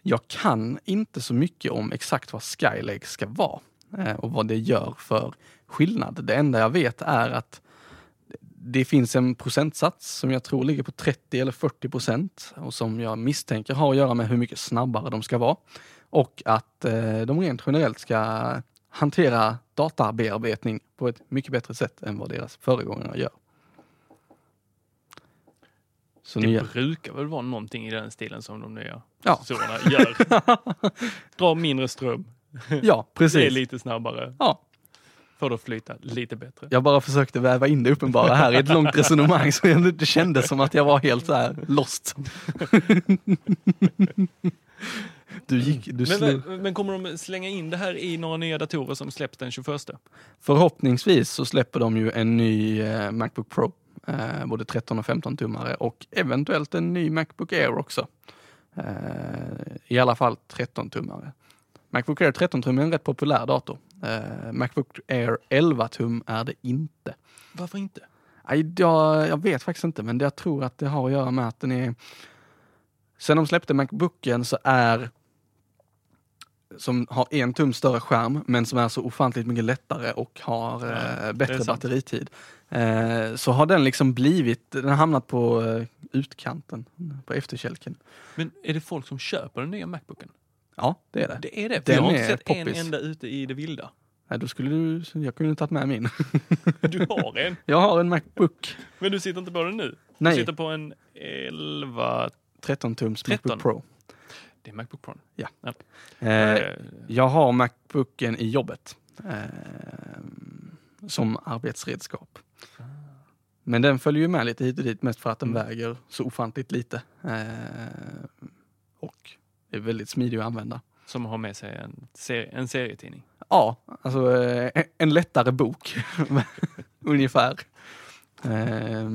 Speaker 1: jag kan inte så mycket om exakt vad Skylake ska vara eh, och vad det gör för skillnad. Det enda jag vet är att det finns en procentsats som jag tror ligger på 30 eller 40 procent och som jag misstänker har att göra med hur mycket snabbare de ska vara. Och att eh, de rent generellt ska hantera databearbetning på ett mycket bättre sätt än vad deras föregångare gör. Så
Speaker 2: Det
Speaker 1: nya,
Speaker 2: brukar väl vara någonting i den stilen som de nya
Speaker 1: Ja.
Speaker 2: gör. Drar mindre ström,
Speaker 1: ja,
Speaker 2: det är
Speaker 1: precis.
Speaker 2: lite snabbare,
Speaker 1: Ja,
Speaker 2: får det att flyta lite bättre.
Speaker 1: jag bara försökte väva in det uppenbara här i ett långt resonemang så jag inte kände som att jag var helt så här lost. Du gick, du
Speaker 2: Men, men, men kommer de slänga in det här i några nya datorer som släpps den 21?
Speaker 1: Förhoppningsvis så släpper de ju en ny eh, Macbook Pro, eh, både 13 och 15 tummare och eventuellt en ny Macbook Air också. Eh, I alla fall 13 tummare. Macbook Air 13 tum är en rätt populär dator. Eh, Macbook Air 11 tum är det inte.
Speaker 2: Varför inte?
Speaker 1: Jag, jag vet faktiskt inte, men jag tror att det har att göra med att den är... Sen de släppte Macbooken så är som har en tum större skärm, men som är så ofantligt mycket lättare och har
Speaker 2: Ja,
Speaker 1: eh, bättre batteritid. Eh, så har den liksom blivit, den har hamnat på eh, utkanten, på efterkälken.
Speaker 2: Men är det folk som köper den nya Macbooken?
Speaker 1: Ja, det är det.
Speaker 2: Det är det, för
Speaker 1: Den
Speaker 2: jag har inte sett
Speaker 1: poppis.
Speaker 2: en enda ute i det vilda.
Speaker 1: Nej, då skulle du, jag kunde tagit med min.
Speaker 2: Du har en,
Speaker 1: Jag har en Macbook,
Speaker 2: men du sitter inte på den nu.
Speaker 1: Nej.
Speaker 2: Du sitter på en 11...
Speaker 1: 13 tums
Speaker 2: 13.
Speaker 1: Macbook Pro.
Speaker 2: Det är Macbook Pro.
Speaker 1: Eh,
Speaker 2: Eh,
Speaker 1: Jag har Macbooken i jobbet eh, som arbetsredskap. Men den följer ju med lite hit och dit mest för att den
Speaker 2: Mm.
Speaker 1: väger så ofantligt lite. Eh, och är väldigt smidig att använda.
Speaker 2: som har med sig en, serie, en serietidning.
Speaker 1: Ja, alltså eh, en lättare bok ungefär. Eh,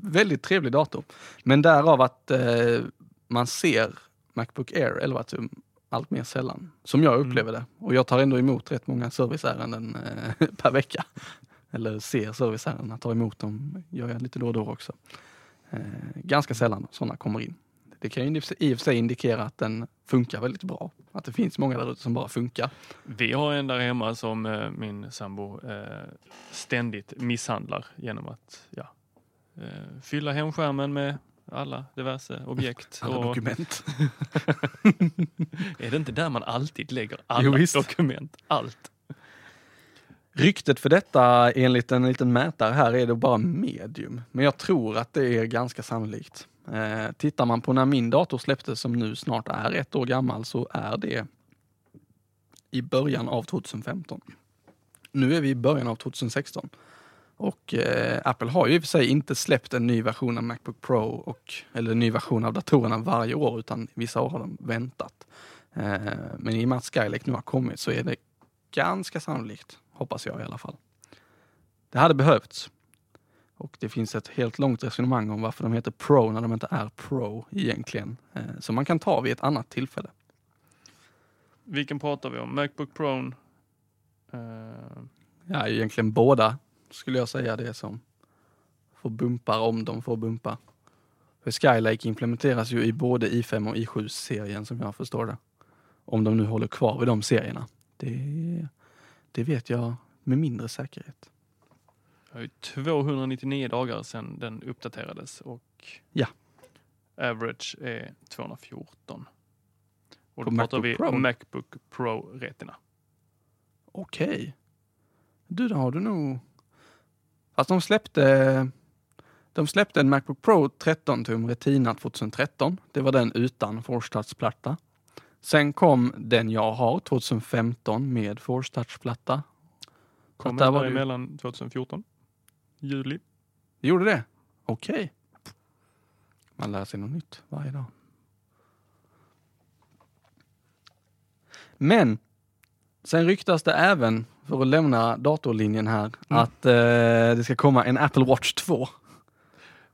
Speaker 1: väldigt trevlig dator. Men därav att eh, man ser Macbook Air 11 tum allt mer sällan, som jag upplever det. Och jag tar ändå emot rätt många serviceärenden eh, per vecka. Eller ser serviceärenden, tar emot dem gör jag lite då och då också. Eh, ganska sällan sådana kommer in. Det kan ju i och för sig indikera att den funkar väldigt bra. Att det finns många där ute som bara funkar.
Speaker 2: Vi har en där hemma som eh, min sambo eh, ständigt misshandlar genom att ja, eh, fylla hemskärmen med alla diverse objekt.
Speaker 1: Alla
Speaker 2: Och
Speaker 1: dokument.
Speaker 2: är det inte där man alltid lägger alla
Speaker 1: Jo,
Speaker 2: dokument? Allt.
Speaker 1: Ryktet för detta enligt en liten mätare här är det bara medium. Men jag tror att det är ganska sannolikt. Eh, tittar man på när min dator släpptes som nu snart är ett år gammal så är det i början av 2015. Nu är vi i början av 2016. Och eh, Apple har ju i och för sig inte släppt en ny version av Macbook Pro och, eller en ny version av datorerna varje år utan vissa år har de väntat. Eh, men i och med att Skylake nu har kommit så är det ganska sannolikt, hoppas jag i alla fall. Det hade behövts. Och det finns ett helt långt resonemang om varför de heter Pro när de inte är Pro egentligen. Eh, som man kan ta vid ett annat tillfälle.
Speaker 2: Vilken pratar vi om? Macbook Pro? Eh,
Speaker 1: Ja, egentligen båda skulle jag säga det som får bumpar om de får bumpa. För Skylake implementeras ju i både i5 och i7-serien som jag förstår det. Om de nu håller kvar vid de serierna. Det, det vet jag med mindre säkerhet.
Speaker 2: det är ju 299 dagar sedan den uppdaterades och
Speaker 1: Ja.
Speaker 2: average är 214. Och
Speaker 1: På
Speaker 2: då pratar
Speaker 1: Macbook
Speaker 2: vi
Speaker 1: Pro?
Speaker 2: om Macbook Pro Retina.
Speaker 1: Okej. Du, då har du nog... Fast de släppte... De släppte en Macbook Pro 13 tum Retina 2013. Det var den utan Force Touch-platta. Sen kom den jag har 2015 med Force Touch-platta.
Speaker 2: Kom
Speaker 1: där var det-
Speaker 2: emellan 2014. Juli.
Speaker 1: Gjorde det? Okej. Man lär sig något nytt varje dag. Men sen ryktas det även, för att lämna datorlinjen här, att eh, det ska komma en Apple Watch 2.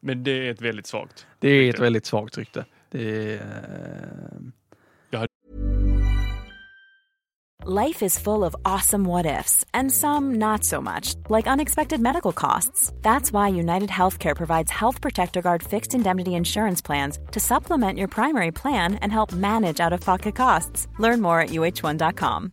Speaker 2: Men det är ett väldigt svagt.
Speaker 1: Det är ett
Speaker 2: Rykte.
Speaker 1: väldigt svagt rykte. Det är, eh,
Speaker 3: Life is full of awesome what ifs, and some not so much, like unexpected medical costs. That's why United Healthcare provides Health Protector Guard fixed indemnity insurance plans to supplement your primary plan and help manage out of pocket costs. Learn more at uh1.com.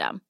Speaker 4: system.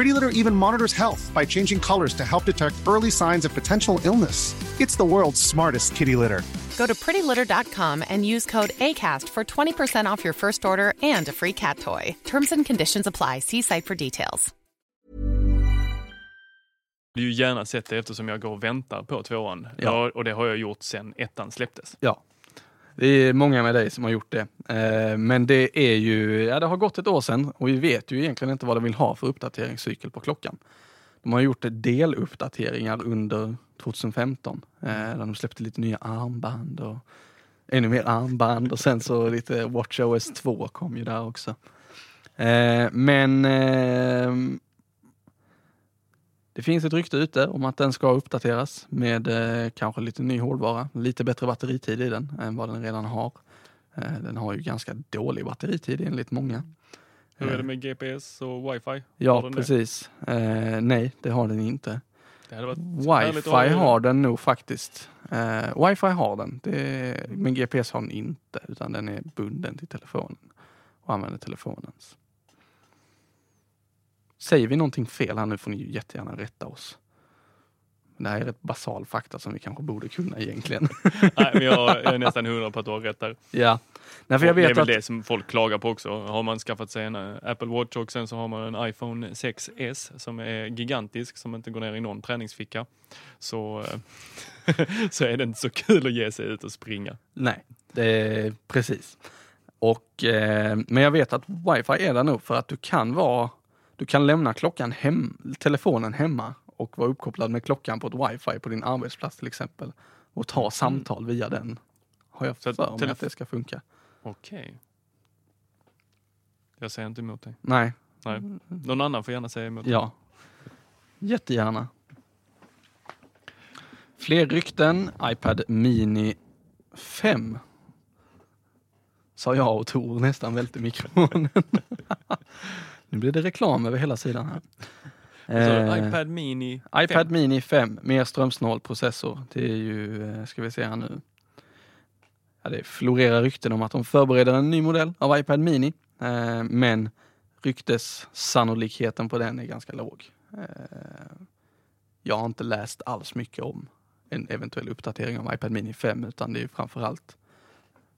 Speaker 5: Pretty Litter even monitors health by changing colors to help detect early signs of potential illness. It's the world's smartest kitty litter.
Speaker 6: Go to prettylitter.com and use code ACAST for 20% off your first order and a free cat toy. Terms and conditions apply. See site for details.
Speaker 2: Jag hade gärna sett det eftersom jag går och väntar på tvåan.
Speaker 1: Ja.
Speaker 2: Ja. Och det har jag gjort sen ettan släpptes.
Speaker 1: Ja, det är många med dig som har gjort det. Eh, Men det är ju, ja det har gått ett år sedan och vi vet ju egentligen inte vad de vill ha för uppdateringscykel på klockan. De har gjort deluppdateringar under 2015, eh, där de släppte lite nya armband och ännu mer armband och sen så lite WatchOS 2 kom ju där också. Eh, Men eh, det finns ett rykte ute om att den ska uppdateras med eh, kanske lite ny hårdvara, lite bättre batteritid i den än vad den redan har. Eh, den har ju ganska dålig batteritid enligt många.
Speaker 2: Hur är
Speaker 1: Eh,
Speaker 2: det med GPS och wifi?
Speaker 1: Ja, precis. Eh, nej, det har den inte. Wifi har den nog faktiskt. Eh, wifi har den, det, men GPS har den inte, utan den är bunden till telefonen och använder telefonens. Säger vi någonting fel här nu får ni jättegärna rätta oss. Det här är rätt basal fakta som vi kanske borde kunna egentligen.
Speaker 2: Nej, men jag är nästan hundra på att du har rätt där.
Speaker 1: ja. Nej, för jag
Speaker 2: Och det är
Speaker 1: vet
Speaker 2: väl
Speaker 1: att...
Speaker 2: det som folk klagar på också. Har man skaffat sig en eh, Apple Watch och sen så har man en iPhone 6S som är gigantisk, som inte går ner i någon träningsficka. Så, eh, så är det inte så kul att ge sig ut och springa.
Speaker 1: Nej, det precis. Och, eh, men jag vet att wifi är där nog för att du kan vara, du kan lämna klockan hem, telefonen hemma och vara uppkopplad med klockan på ett wifi på din arbetsplats till exempel. Och ta samtal via den. Har jag
Speaker 2: Mm.
Speaker 1: För mig att det ska funka.
Speaker 2: Okej. Jag säger inte emot dig.
Speaker 1: Nej,
Speaker 2: Nej. Någon annan får gärna säga emot dig.
Speaker 1: ja. Jättegärna. Fler rykten, iPad Mini 5. Sa jag och Tor nästan välte mikrofonen. nu blir det reklam över hela sidan här. Eh,
Speaker 2: iPad Mini
Speaker 1: iPad
Speaker 2: 5.
Speaker 1: Mini 5, mer strömsnål processor. Det är ju, eh, ska vi se här nu. Ja, det florerar rykten om att de förbereder en ny modell av iPad Mini. Eh, men ryktessannolikheten på den är ganska låg. Eh, jag har inte läst alls mycket om en eventuell uppdatering av iPad Mini 5 utan det är framförallt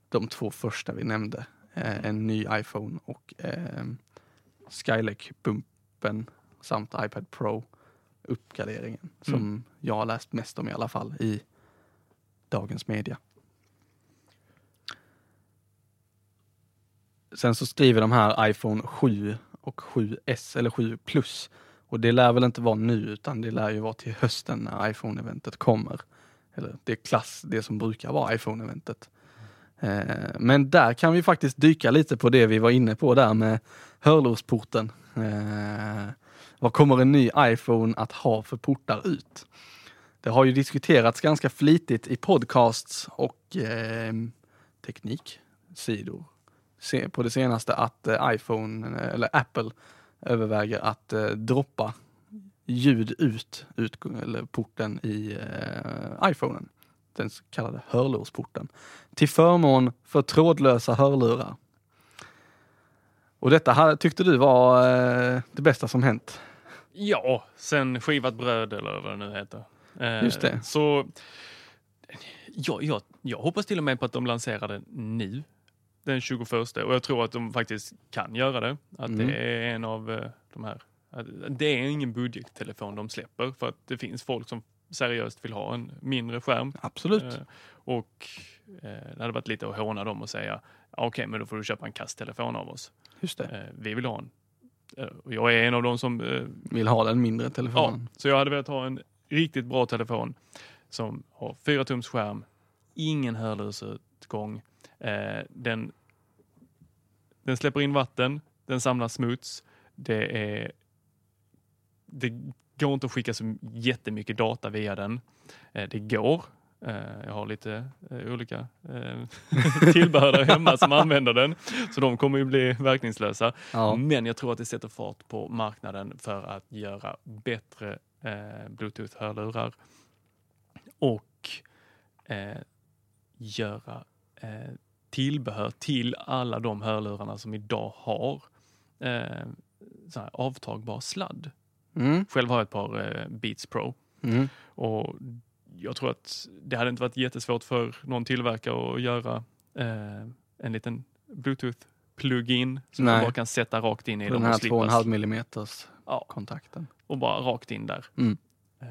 Speaker 1: de två första vi nämnde. Eh, en ny iPhone och eh, Skylake-bumpen samt iPad Pro uppgraderingen som
Speaker 2: Mm.
Speaker 1: jag har läst mest om i alla fall i dagens media. Sen så skriver de här iPhone 7 och 7S eller 7 plus och det lär väl inte vara nu utan det lär ju vara till hösten när iPhone-eventet kommer. Eller det klass, det som brukar vara iPhone-eventet. Eh, men där kan vi faktiskt dyka lite på det vi var inne på där med hörlursporten. Eh, vad kommer en ny iPhone att ha för portar ut? Det har ju diskuterats ganska flitigt i podcasts och eh, tekniksidor se, på det senaste att eh, iPhone eller Apple överväger att eh, droppa ljud ut, ut eller porten i eh, iPhonen. Den så kallade hörlursporten. Till förmån för trådlösa hörlurar. Och detta tyckte du var eh, det bästa som hänt?
Speaker 2: Ja, sen skivat bröd eller vad det nu heter. Eh,
Speaker 1: Just det.
Speaker 2: Så ja, jag, jag hoppas till och med på att de lanserar det nu, den 21. Och jag tror att de faktiskt kan göra det. Att
Speaker 1: Mm.
Speaker 2: det är en av eh, de här, det är ingen budgettelefon de släpper för att det finns folk som seriöst vill ha en mindre skärm.
Speaker 1: Absolut.
Speaker 2: Eh, och eh, det hade varit lite att håna dem och säga "Ja, okej, men då får du köpa en kasttelefon av oss.
Speaker 1: Just det.
Speaker 2: Eh, vi vill ha en. Jag är en av dem som
Speaker 1: Vill ha den mindre
Speaker 2: Ja,
Speaker 1: telefonen.
Speaker 2: så jag hade velat ha en riktigt bra telefon som har 4 tums skärm, ingen hörlursutgång. Den, den släpper in vatten, den samlar smuts. Det, är, det går inte att skicka så jättemycket data via den. Eh, det går. Eh, jag har lite eh, olika eh, tillbehör där hemma som använder den, så de kommer ju bli verkningslösa.
Speaker 1: Ja.
Speaker 2: Men jag tror att det sätter fart på marknaden för att göra bättre bluetooth-hörlurar och eh, göra eh, tillbehör till alla de hörlurarna som idag har eh, avtagbar sladd.
Speaker 1: Mm.
Speaker 2: Själv har jag ett par eh, Beats Pro
Speaker 1: Mm.
Speaker 2: och jag tror att det hade inte varit jättesvårt för någon tillverkare att göra eh, en liten bluetooth-plugin som man
Speaker 1: Nej.
Speaker 2: bara kan sätta rakt in i dem
Speaker 1: den här
Speaker 2: och slippa
Speaker 1: 2,5 millimeters
Speaker 2: Ja.
Speaker 1: kontakten.
Speaker 2: och bara rakt in där.
Speaker 1: Mm.
Speaker 2: Eh,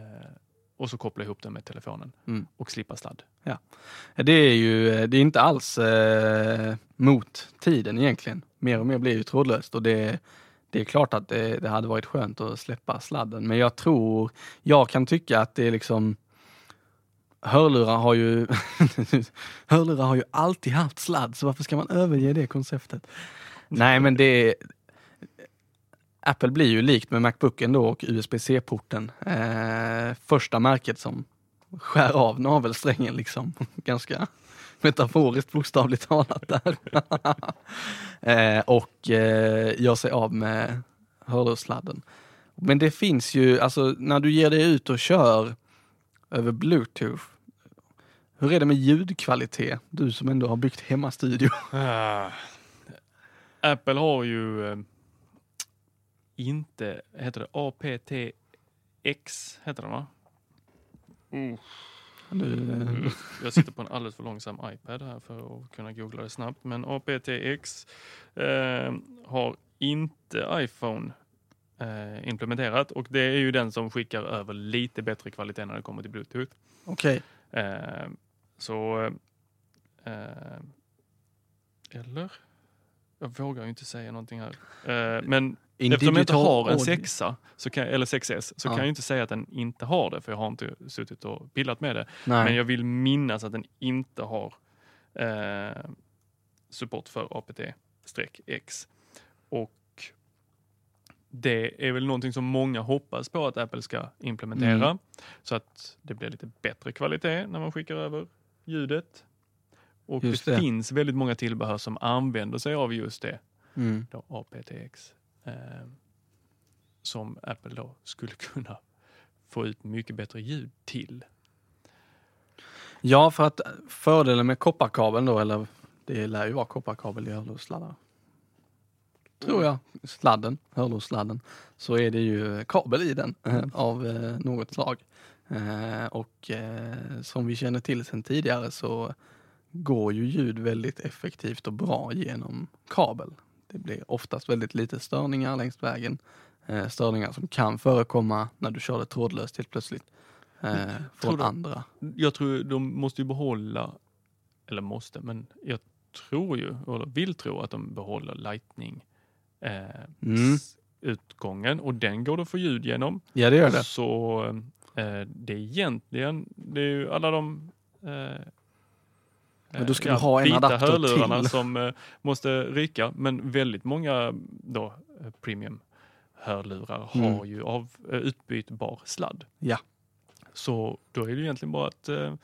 Speaker 2: och så koppla ihop den med telefonen
Speaker 1: Mm.
Speaker 2: och slippa sladd.
Speaker 1: Det är ju det är inte alls eh, mot tiden egentligen. Mer och mer blir ju trådlöst och det, det är klart att det, det hade varit skönt att släppa sladden. Men jag tror, jag kan tycka att det är liksom Hörlurar har ju Hörlurar har ju alltid haft sladd så varför ska man överge det konceptet? Nej men det Apple blir ju likt med Macbooken då och USB-C-porten. Eh, första märket som skär av navelsträngen liksom. Ganska metaforiskt bokstavligt talat där. eh, och eh, gör sig av med hörlurssladden. Men det finns ju, alltså när du ger dig ut och kör över bluetooth. Hur är det med ljudkvalitet? Du som ändå har byggt hemmastudio.
Speaker 2: Apple har ju eh, inte, heter det APTX, heter det va?
Speaker 1: Nu,
Speaker 2: Jag sitter på en alldeles för långsam iPad här för att kunna googla det snabbt. Men aptX eh, har inte iPhone eh, implementerat och det är ju den som skickar över lite bättre kvalitet när det kommer till Bluetooth.
Speaker 1: Okej,
Speaker 2: Eh, så... Eh, eller? Jag vågar ju inte säga någonting här. Eh, men
Speaker 1: In
Speaker 2: eftersom jag inte har en sexa, så kan, eller 6S, så
Speaker 1: Ja.
Speaker 2: kan jag inte säga att den inte har det, för jag har inte suttit och pillat med det.
Speaker 1: nej.
Speaker 2: Men jag vill minnas att den inte har eh, support för apt-x. Och det är väl någonting som många hoppas på att Apple ska implementera.
Speaker 1: Mm.
Speaker 2: Så att det blir lite bättre kvalitet när man skickar över ljudet. Och det,
Speaker 1: det.
Speaker 2: finns väldigt många tillbehör som använder sig av just det,
Speaker 1: Mm.
Speaker 2: då aptX. Eh, som Apple då skulle kunna få ut mycket bättre ljud till.
Speaker 1: Ja, för att fördelen med kopparkabeln då, eller det lär ju vara kopparkabel i hörlurssladdar. Tror jag. Sladden, hörlurssladden. Så är det ju kabel i den eh, av eh, något slag. Eh, och eh, som vi känner till sedan tidigare så går ju ljud väldigt effektivt och bra genom kabel. Det blir oftast väldigt lite störningar längs vägen. Eh, störningar som kan förekomma när du kör det trådlöst helt plötsligt. Eh, från
Speaker 2: du-
Speaker 1: andra.
Speaker 2: Jag tror de måste ju behålla, eller måste, men jag tror ju, eller vill tro att de behåller Lightning eh,
Speaker 1: Mm.
Speaker 2: utgången och den går det att få ljud genom.
Speaker 1: Ja, det gör det.
Speaker 2: Så eh, det är egentligen, det är ju alla de eh,
Speaker 1: Men då ska
Speaker 2: ja,
Speaker 1: du ha en adapter
Speaker 2: hörlurarna
Speaker 1: till.
Speaker 2: som eh, måste ryka, men väldigt många då eh, premium hörlurar
Speaker 1: Mm.
Speaker 2: har ju av eh, utbytbar sladd.
Speaker 1: Ja.
Speaker 2: Så då är det egentligen bara att eh,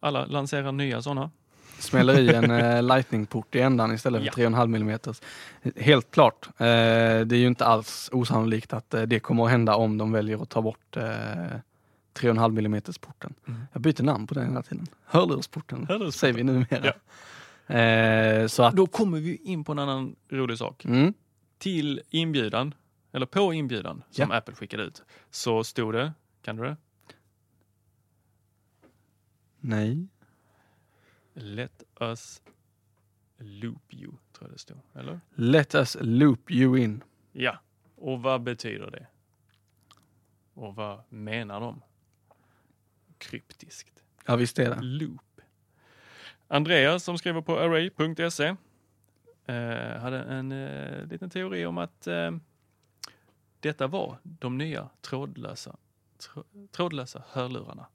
Speaker 2: alla lanserar nya sådana.
Speaker 1: Smäller i en eh, lightning-port i ändan istället för
Speaker 2: Ja.
Speaker 1: 3,5 mm. Helt klart. Eh, det är ju inte alls osannolikt att eh, det kommer att hända om de väljer att ta bort eh, 3,5 mm porten.
Speaker 2: Mm.
Speaker 1: Jag byter namn på den hela tiden. Hörlursporten
Speaker 2: Hörlursporten.
Speaker 1: säger vi numera. Eh, så att,
Speaker 2: Då kommer vi in på en annan rolig sak.
Speaker 1: mm,
Speaker 2: Till inbjudan, eller på inbjudan som
Speaker 1: Ja.
Speaker 2: Apple skickade ut, så stod det, kan du det?
Speaker 1: nej.
Speaker 2: Let us loop you, tror jag det stod. Eller?
Speaker 1: Let us loop you in.
Speaker 2: Ja, och vad betyder det? Och vad menar de? Kryptiskt.
Speaker 1: Ja visst är det.
Speaker 2: Loop. Andreas som skriver på array.se eh, hade en eh, liten teori om att eh, detta var de nya trådlösa, trå, trådlösa hörlurarna.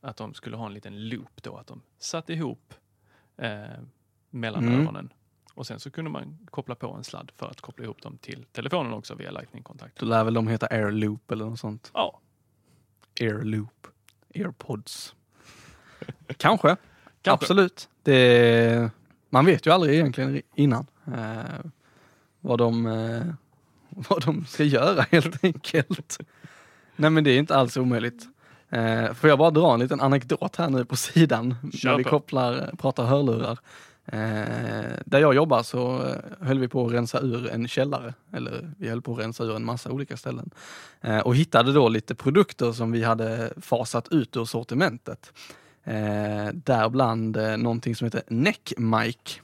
Speaker 2: Att de skulle ha en liten loop då, att de satt ihop eh, mellan
Speaker 1: Mm.
Speaker 2: öronen. Och sen så kunde man koppla på en sladd för att koppla ihop dem till telefonen också via lightning-kontakt.
Speaker 1: Då lär väl de heta airloop eller något sånt.
Speaker 2: Ja,
Speaker 1: Airloop. Airpods. Kanske.
Speaker 2: Kanske.
Speaker 1: Absolut. Det, man vet ju aldrig egentligen innan eh, vad, de, eh, vad de ska göra helt enkelt. Nej men det är inte alls omöjligt. Eh, får jag bara dra en liten anekdot här nu på sidan
Speaker 2: Kör
Speaker 1: när vi
Speaker 2: på.
Speaker 1: kopplar, pratar hörlurar. Eh, där jag jobbar så eh, höll vi på att rensa ur en källare, eller vi höll på att rensa ur en massa olika ställen. Eh, och hittade då lite produkter som vi hade fasat ut ur sortimentet. Eh, däribland eh, någonting som heter Neck Mic.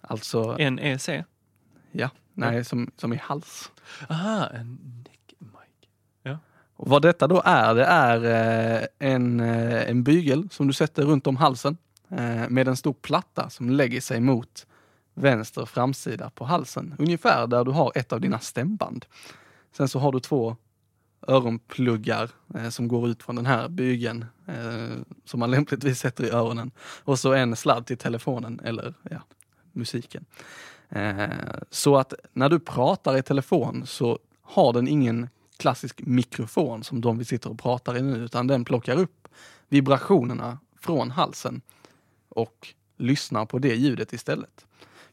Speaker 1: Alltså,
Speaker 2: NEC.
Speaker 1: ja, nej, som, som i hals.
Speaker 2: Aha, en neck mic.
Speaker 1: Och vad detta då är, det är eh, en, eh, en bygel som du sätter runt om halsen Eh, med en stor platta som lägger sig mot vänster framsida på halsen. Ungefär där du har ett av dina stämband. Sen så har du två öronpluggar eh, som går ut från den här bygeln eh, som man lämpligtvis sätter i öronen. Och så en sladd till telefonen eller ja, musiken. Eh, så att när du pratar i telefon så har den ingen klassisk mikrofon som de vi sitter och pratar i nu, utan den plockar upp vibrationerna från halsen och lyssnar på det ljudet istället.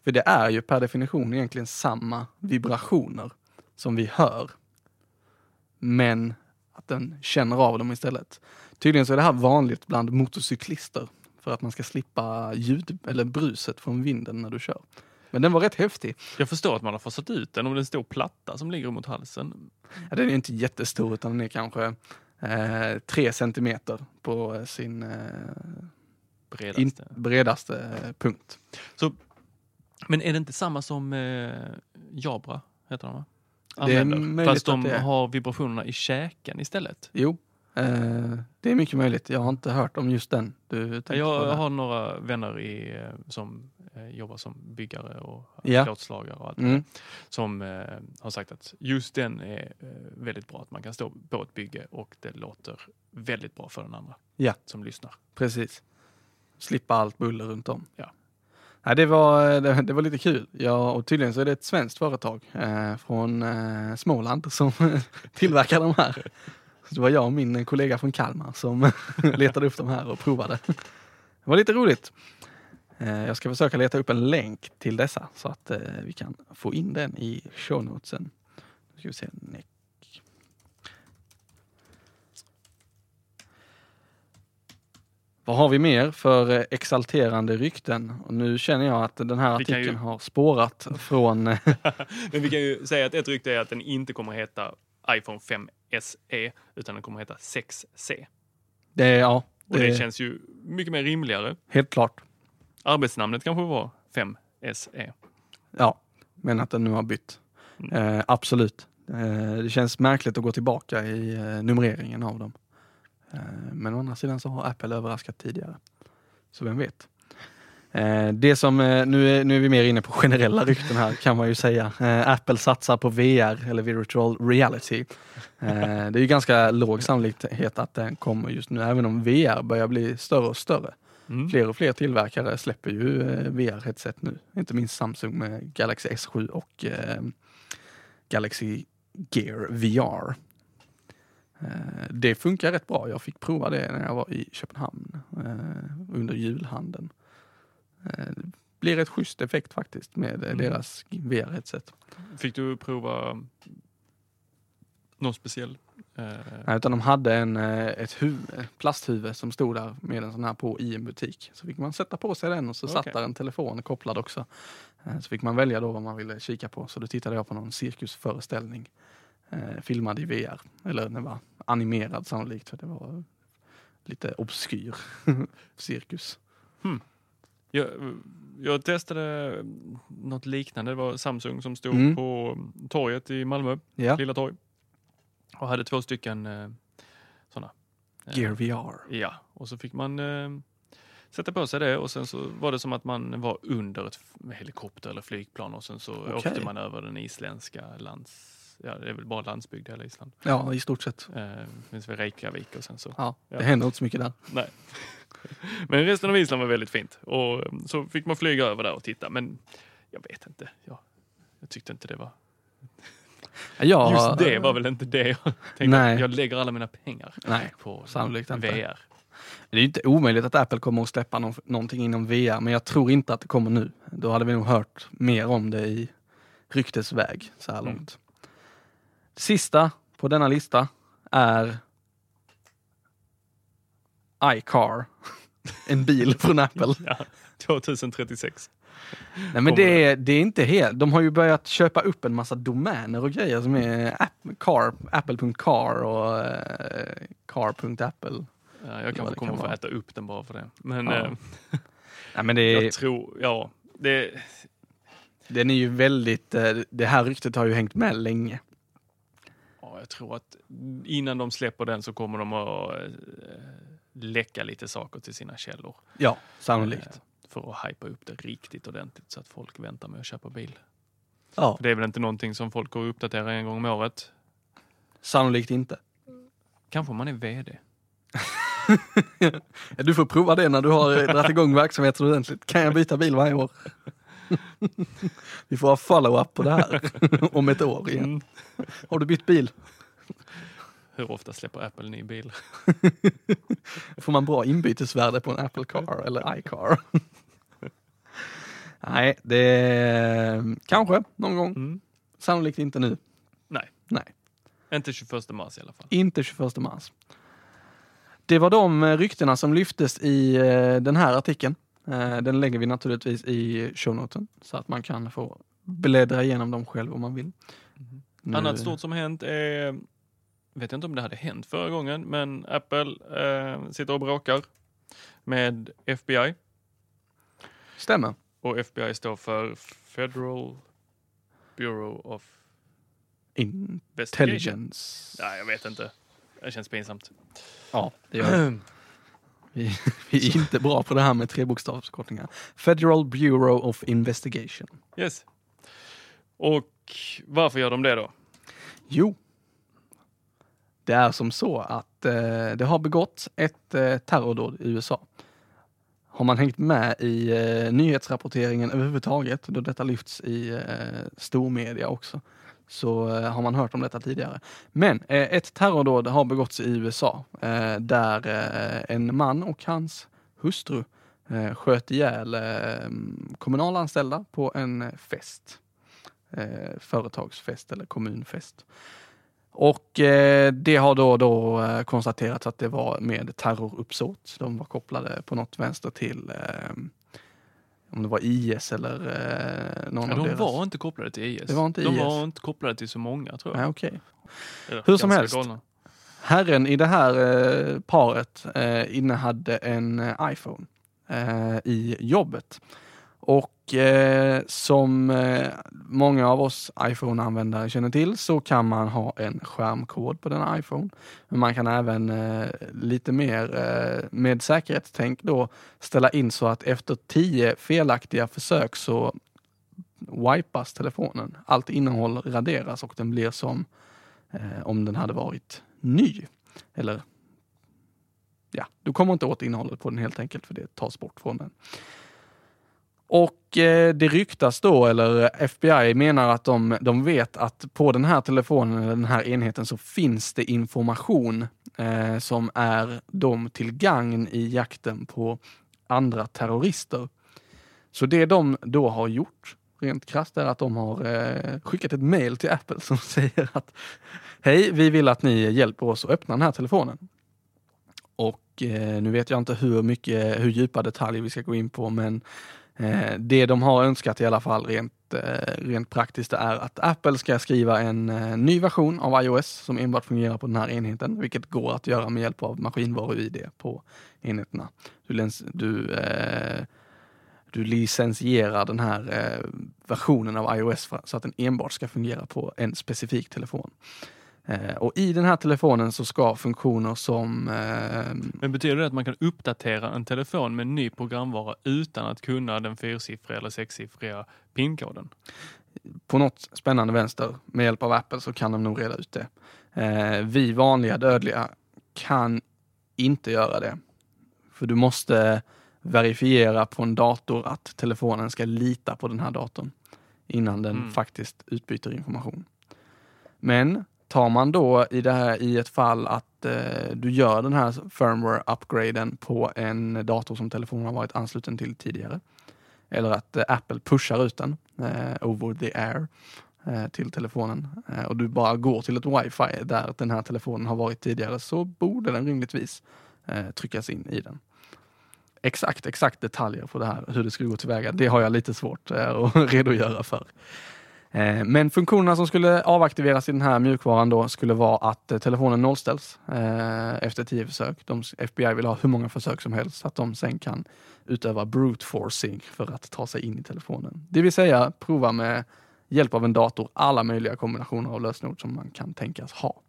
Speaker 1: För det är ju per definition egentligen samma vibrationer som vi hör. Men att den känner av dem istället. Tydligen så är det här vanligt bland motorcyklister för att man ska slippa ljud eller bruset från vinden när du kör. Men den var rätt häftig.
Speaker 2: Jag förstår att man har fasat ut den om det är en stor platta som ligger mot halsen.
Speaker 1: Ja, den är inte jättestor utan den är kanske eh, tre centimeter på sin eh,
Speaker 2: Bredaste.
Speaker 1: in, bredaste eh, punkt.
Speaker 2: Så, men är det inte samma som eh, Jabra, heter de va?
Speaker 1: Det är
Speaker 2: Använder, Fast de har vibrationerna i käken istället.
Speaker 1: Jo, eh, det är mycket möjligt. Jag har inte hört om just den du.
Speaker 2: Jag har några vänner i, eh, som jobbar som byggare och
Speaker 1: Ja.
Speaker 2: plåtslagare och allt
Speaker 1: Mm.
Speaker 2: som har sagt att just den är väldigt bra. Att man kan stå på ett bygge och det låter väldigt bra för den andra
Speaker 1: Ja.
Speaker 2: som lyssnar.
Speaker 1: Precis. Slippa allt buller runt om.
Speaker 2: Ja.
Speaker 1: Nej, det, var, det, det var lite kul. Ja, och tydligen så är det ett svenskt företag eh, från eh, Småland som tillverkar de här. Så det var jag och min kollega från Kalmar som letade upp de här och provade. Det var lite roligt. Eh, jag ska försöka leta upp en länk till dessa så att eh, vi kan få in den i show notesen. Nu ska vi se. Vad har vi mer för eh, exalterande rykten? Och nu känner jag att den här artikeln
Speaker 2: ju-
Speaker 1: har spårat från... eh,
Speaker 2: Men vi kan ju säga att ett rykte är att den inte kommer att heta iPhone 5 SE utan den kommer att heta 6C.
Speaker 1: det, är- ja,
Speaker 2: Och
Speaker 1: det,
Speaker 2: det känns ju mycket mer rimligare.
Speaker 1: helt klart.
Speaker 2: Arbetsnamnet kanske var 5 SE.
Speaker 1: Ja, men att den nu har bytt. Eh, absolut. Eh, det känns märkligt att gå tillbaka i eh, numreringen av dem. Eh, men å andra sidan så har Apple överraskat tidigare. Så vem vet. Eh, det som, eh, nu, är, nu är vi mer inne på generella rykten här kan man ju säga. Apple satsar på VR eller virtual reality. Det är ju ganska låg sannolikhet att den kommer just nu, även om VR börjar bli större och större.
Speaker 2: Mm.
Speaker 1: Fler och fler tillverkare släpper ju VR-headset nu. Inte minst Samsung med Galaxy S7 och Galaxy Gear VR. Eh, det funkar rätt bra. Jag fick prova det när jag var i Köpenhamn eh, under julhandeln. Eh, det blir rätt schysst effekt faktiskt med
Speaker 2: Mm.
Speaker 1: deras VR-headset.
Speaker 2: Fick du prova någon speciell?
Speaker 1: Nej, utan de hade en, ett huvud, plasthuvud som stod där med en sån här på i en butik. Så fick man sätta på sig den och så satt
Speaker 2: Okej.
Speaker 1: där en telefon kopplad också. Så fick man välja då vad man ville kika på. Så då tittade jag på någon cirkusföreställning eh, filmad i VR. Eller den var animerad sannolikt för det var lite obskyr cirkus.
Speaker 2: Jag, jag testade något liknande. Det var Samsung som stod
Speaker 1: Mm.
Speaker 2: på torget i Malmö,
Speaker 1: Ja,
Speaker 2: Lilla torg. Och hade två stycken eh, sådana.
Speaker 1: Gear VR.
Speaker 2: Ja, och så fick man eh, sätta på sig det och sen så var det som att man var under ett helikopter eller flygplan och sen så
Speaker 1: Okej.
Speaker 2: åkte man över den isländska lands... Ja, det är väl bara landsbygd i hela Island.
Speaker 1: Ja, i stort sett.
Speaker 2: Eh, finns väl Reykjavik och sen så.
Speaker 1: Ja,
Speaker 2: Ja.
Speaker 1: det händer inte så mycket där.
Speaker 2: Nej. Men resten av Island var väldigt fint. Och eh, så fick man flyga över där och titta. Men jag vet inte. Jag, jag tyckte inte det var...
Speaker 1: Ja,
Speaker 2: Just det var väl inte det jag tänkte.
Speaker 1: Nej.
Speaker 2: Jag lägger alla mina pengar
Speaker 1: Nej,
Speaker 2: på
Speaker 1: sannolikt inte.
Speaker 2: VR.
Speaker 1: Det är inte omöjligt att Apple kommer att släppa någon, någonting inom VR, men jag tror inte att det kommer nu. Då hade vi nog hört mer om det i ryktesväg så här
Speaker 2: Mm.
Speaker 1: Sista på denna lista är iCar. En bil från Apple.
Speaker 2: Ja, 2036.
Speaker 1: Nej men det är, det är inte helt, de har ju börjat köpa upp en massa domäner och grejer som är app, car, apple.car och eh, car.apple.
Speaker 2: Ja, jag kanske kommer
Speaker 1: kan
Speaker 2: få äta upp den bara för det. Men
Speaker 1: Ja.
Speaker 2: eh,
Speaker 1: Nej men det är,
Speaker 2: jag tror, ja. Det,
Speaker 1: Den är ju väldigt, eh, det här ryktet har ju hängt med länge.
Speaker 2: Ja, jag tror att innan de släpper den så kommer de att eh, läcka lite saker till sina källor.
Speaker 1: Ja, sannolikt.
Speaker 2: Eh, För att hypa upp det riktigt ordentligt så att folk väntar med att köpa bil.
Speaker 1: Ja,
Speaker 2: För det är väl inte någonting som folk går och uppdaterar en gång om året.
Speaker 1: sannolikt inte.
Speaker 2: Kanske om man är VD.
Speaker 1: Du får prova det när du har dragit igång verksamheten ordentligt. Kan jag byta bil varje år? Vi får ha follow-up på det här om ett år igen.
Speaker 2: Mm.
Speaker 1: Har du bytt bil?
Speaker 2: Hur ofta släpper Apple ny bil?
Speaker 1: Får man bra inbytesvärde på en Apple Car eller iCar? Nej, det kanske någon gång.
Speaker 2: Mm.
Speaker 1: Sannolikt inte nu.
Speaker 2: Nej,
Speaker 1: Nej,
Speaker 2: inte 21 mars i alla fall.
Speaker 1: inte 21 mars. Det var de eh, ryktena som lyftes i eh, den här artikeln. Eh, Den lägger vi naturligtvis i shownoten så att man kan få bläddra igenom dem själv om man vill. Nu-
Speaker 2: Annat stort som hänt är vet inte om det hade hänt förra gången, men Apple eh, sitter och bråkar med FBI.
Speaker 1: Stämmer.
Speaker 2: Och FBI står för Federal Bureau of.
Speaker 1: Intelligence.
Speaker 2: Nej, jag vet inte. Det känns pinsamt.
Speaker 1: Ja, det gör det. Vi, vi är inte bra på det här med trebokstavsförkortningar. Federal Bureau of Investigation.
Speaker 2: Yes. Och varför gör de det då?
Speaker 1: Jo, det är som så att eh, det har begåtts ett eh, terrordåd i USA. Har man hängt med i eh, nyhetsrapporteringen överhuvudtaget, då detta lyfts i eh, stormedia också, så eh, har man hört om detta tidigare. Men eh, ett terrordåd har begåtts i USA eh, där eh, en man och hans hustru eh, sköt ihjäl eh, kommunalanställda på en fest. Eh, företagsfest eller kommunfest. Och eh, det har då, då eh, konstaterats att det var med terroruppsåt. De var kopplade på något vänster till eh, om det var IS eller eh, någon
Speaker 2: Ja,
Speaker 1: av
Speaker 2: de
Speaker 1: deras...
Speaker 2: var inte kopplade till IS.
Speaker 1: Det var inte
Speaker 2: de
Speaker 1: IS.
Speaker 2: var inte kopplade till så många tror jag.
Speaker 1: Nej.
Speaker 2: Eller
Speaker 1: Hur som helst.
Speaker 2: galna.
Speaker 1: Herren i det här eh, paret eh, innehade en eh, iPhone eh, i jobbet. Och eh, som eh, många av oss iPhone-användare känner till så kan man ha en skärmkod på den iPhone. Men man kan även eh, lite mer eh, med säkerhetstänk då ställa in så att efter tio felaktiga försök så wipas telefonen. Allt innehåll raderas och den blir som eh, om den hade varit ny. Eller ja, du kommer inte åt innehållet på den helt enkelt för det tas bort från den. Och eh, det ryktas då, eller FBI menar att de, de vet att på den här telefonen, eller den här enheten, så finns det information eh, som är dem till gagn i jakten på andra terrorister. Så det de då har gjort, rent krasst, är att de har eh, skickat ett mail till Apple som säger att Hej, vi vill att ni hjälper oss att öppna den här telefonen. Och eh, nu vet jag inte hur mycket, hur djupa detaljer vi ska gå in på, men eh, det de har önskat i alla fall rent, eh, rent praktiskt är att Apple ska skriva en eh, ny version av iOS som enbart fungerar på den här enheten, vilket går att göra med hjälp av maskinvaru-id på enheterna. Du, läns, du, eh, du licensierar den här eh, versionen av iOS för, så att den enbart ska fungera på en specifik telefon. Eh, och i den här telefonen så ska funktioner som eh,
Speaker 2: Men betyder det att man kan uppdatera en telefon med ny programvara utan att kunna den fyrsiffriga eller sexsiffriga pinkoden?
Speaker 1: på något spännande vänster med hjälp av Apple så kan de nog reda ut det. Eh, vi vanliga dödliga kan inte göra det. För du måste verifiera på en dator att telefonen ska lita på den här datorn innan den
Speaker 2: Mm.
Speaker 1: faktiskt utbyter information. Men tar man då i det här i ett fall att eh, du gör den här firmware-upgraden på en dator som telefonen har varit ansluten till tidigare, eller att eh, Apple pushar ut den eh, over the air eh, till telefonen eh, och du bara går till ett wifi där den här telefonen har varit tidigare så borde den rimligtvis eh, tryckas in i den. Exakt, exakt detaljer på det här, hur det skulle gå tillväga, det har jag lite svårt eh, att redogöra för. Eh, men funktionerna som skulle avaktiveras i den här mjukvaran då skulle vara att eh, telefonen nollställs eh, efter tio försök. De, FBI vill ha hur många försök som helst så att de sen kan utöva brute forcing för att ta sig in i telefonen. Det vill säga prova med hjälp av en dator alla möjliga kombinationer av lösenord som man kan tänkas ha.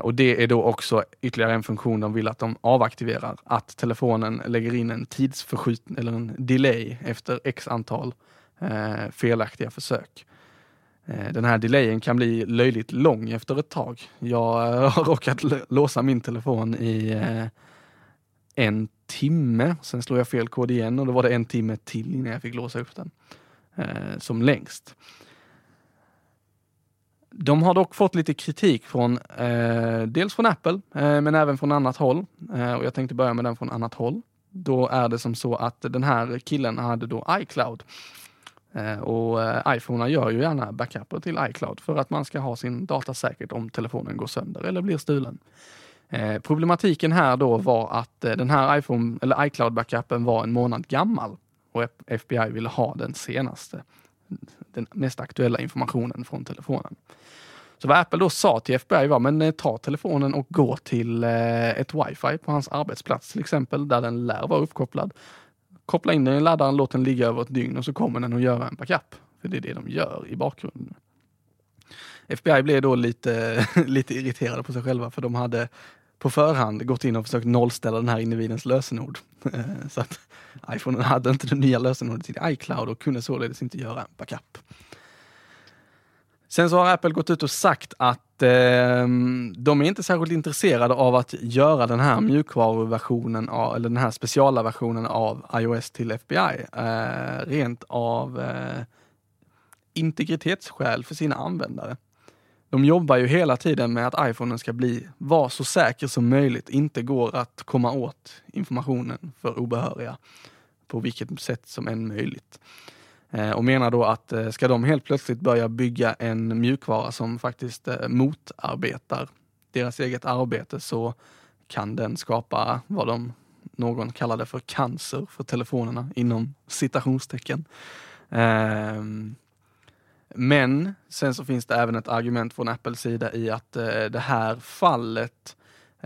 Speaker 1: Och det är då också ytterligare en funktion de vill att de avaktiverar, att telefonen lägger in en tidsförskjutning eller en delay efter x antal eh, felaktiga försök. Eh, Den här delayen kan bli löjligt lång efter ett tag. Jag eh, har råkat låsa min telefon i eh, en timme, sen slog jag fel kod igen och då var det en timme till innan jag fick låsa upp den eh, som längst. De har dock fått lite kritik från eh, dels från Apple eh, men även från annat håll. Eh, och jag tänkte börja med den från annat håll. Då är det som så att den här killen hade då iCloud. Eh, och eh, iPhone iPhoner gör ju gärna backuper till iCloud för att man ska ha sin data säkert om telefonen går sönder eller blir stulen. Eh, problematiken här då var att den här iPhone eller iCloud-backupen var en månad gammal och FBI ville ha den senaste, den mest aktuella informationen från telefonen. Så vad Apple då sa till FBI var, men ta telefonen och gå till ett wifi på hans arbetsplats till exempel, där den lär vara uppkopplad. Koppla in den i laddaren, låt den ligga över ett dygn och så kommer den att göra en backup. För det är det de gör i bakgrunden. FBI blev då lite, lite irriterade på sig själva för de hade på förhand gått in och försökt nollställa den här individens lösenord. Eh, så att iPhone hade inte det nya lösenordet till iCloud och kunde således inte göra en backup. Sen så har Apple gått ut och sagt att eh, de är inte särskilt intresserade av att göra den här mjukvaruversionen, av, eller den här speciala versionen av iOS till FBI. Eh, rent av eh, integritetsskäl för sina användare. De jobbar ju hela tiden med att iPhonen ska bli, vara så säker som möjligt, inte går att komma åt informationen för obehöriga på vilket sätt som än möjligt. Eh, och menar då att eh, ska de helt plötsligt börja bygga en mjukvara som faktiskt eh, motarbetar deras eget arbete så kan den skapa vad de någon kallade för cancer för telefonerna inom citationstecken. Ehm, men sen så finns det även ett argument från Apples sida i att det här fallet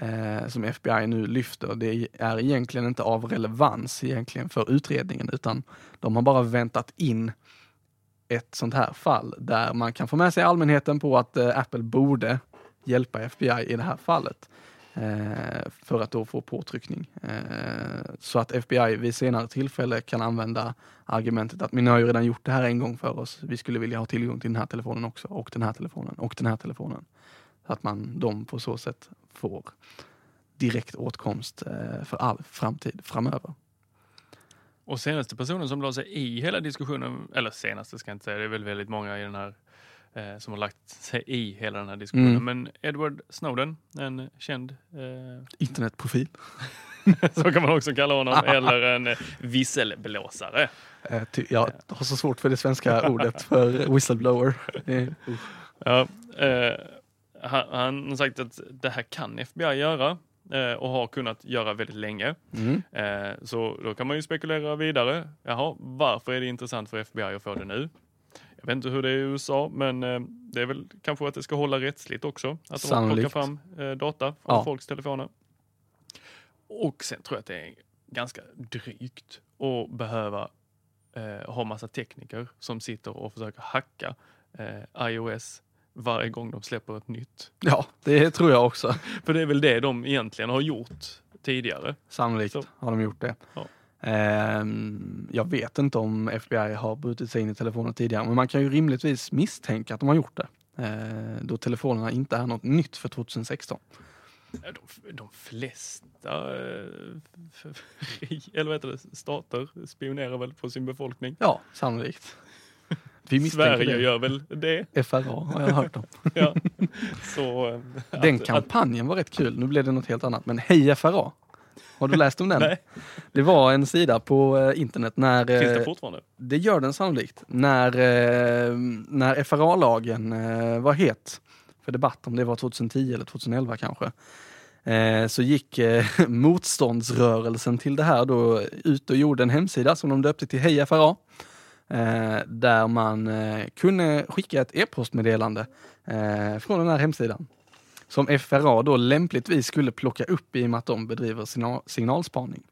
Speaker 1: eh, som FBI nu lyfter, det är egentligen inte av relevans egentligen för utredningen utan de har bara väntat in ett sånt här fall där man kan få med sig allmänheten på att eh, Apple borde hjälpa FBI i det här fallet. Eh, för att då få påtryckning. Eh, så att FBI vid senare tillfälle kan använda argumentet att men ni har ju redan gjort det här en gång för oss. Vi skulle vilja ha tillgång till den här telefonen också och den här telefonen och den här telefonen. Att man de på så sätt får direkt åtkomst eh, för all framtid framöver.
Speaker 2: Och senaste personen som la sig i hela diskussionen, eller senaste ska jag inte säga, det är väl väldigt många i den här eh, som har lagt sig i hela den här diskussionen.
Speaker 1: Mm.
Speaker 2: Men Edward Snowden, en känd eh,
Speaker 1: Internetprofil.
Speaker 2: så kan man också kalla honom, eller en eh, visselblåsare.
Speaker 1: Eh, ty- jag har så svårt för det svenska ordet för whistleblower.
Speaker 2: Ja, eh, han, har sagt att det här kan FBI göra eh, och har kunnat göra väldigt länge.
Speaker 1: Mm.
Speaker 2: Eh, så då kan man ju spekulera vidare. Jaha, varför är det intressant för FBI att få det nu? Jag vet inte hur det är i USA, men eh, det är väl kanske att det ska hålla rättsligt också. Att de plockar
Speaker 1: Sannolikt.
Speaker 2: fram eh, data från
Speaker 1: Ja.
Speaker 2: folks telefoner. Och sen tror jag att det är ganska drygt att behöva eh, ha massa tekniker som sitter och försöker hacka iOS varje gång de släpper ett nytt.
Speaker 1: Ja, det tror jag också.
Speaker 2: För det är väl det de egentligen har gjort tidigare.
Speaker 1: Sannolikt
Speaker 2: Så.
Speaker 1: har de gjort det.
Speaker 2: Ja.
Speaker 1: Ehm, jag vet inte om FBI har brutit sig in i telefoner tidigare, men man kan ju rimligtvis misstänka att de har gjort det. Eh, då telefonerna inte är något nytt för 2016.
Speaker 2: Ja, De, de flesta eh, eller vad heter det, stater spionerar väl på sin befolkning.
Speaker 1: Ja, sannolikt. Vi
Speaker 2: Sverige
Speaker 1: det.
Speaker 2: gör väl det.
Speaker 1: FRA har jag hört om.
Speaker 2: Ja. Så, eh,
Speaker 1: Den
Speaker 2: att-
Speaker 1: kampanjen var rätt kul. Nu blev det något helt annat. Men Hej FRA! Har du läst om den?
Speaker 2: Nej.
Speaker 1: Det var en sida på eh, internet när...
Speaker 2: Finns det
Speaker 1: eh,
Speaker 2: fortfarande?
Speaker 1: Det gör den sannolikt. När, när FRA-lagen var het för debatt, om det var 2010 eller 2011 kanske, så gick motståndsrörelsen till det här då ut och gjorde en hemsida som de döpte till Hej FRA. Eh, där man eh, kunde skicka ett e-postmeddelande eh, från den här hemsidan. Som FRA då lämpligtvis skulle plocka upp i och med att de bedriver signal- signalspaning.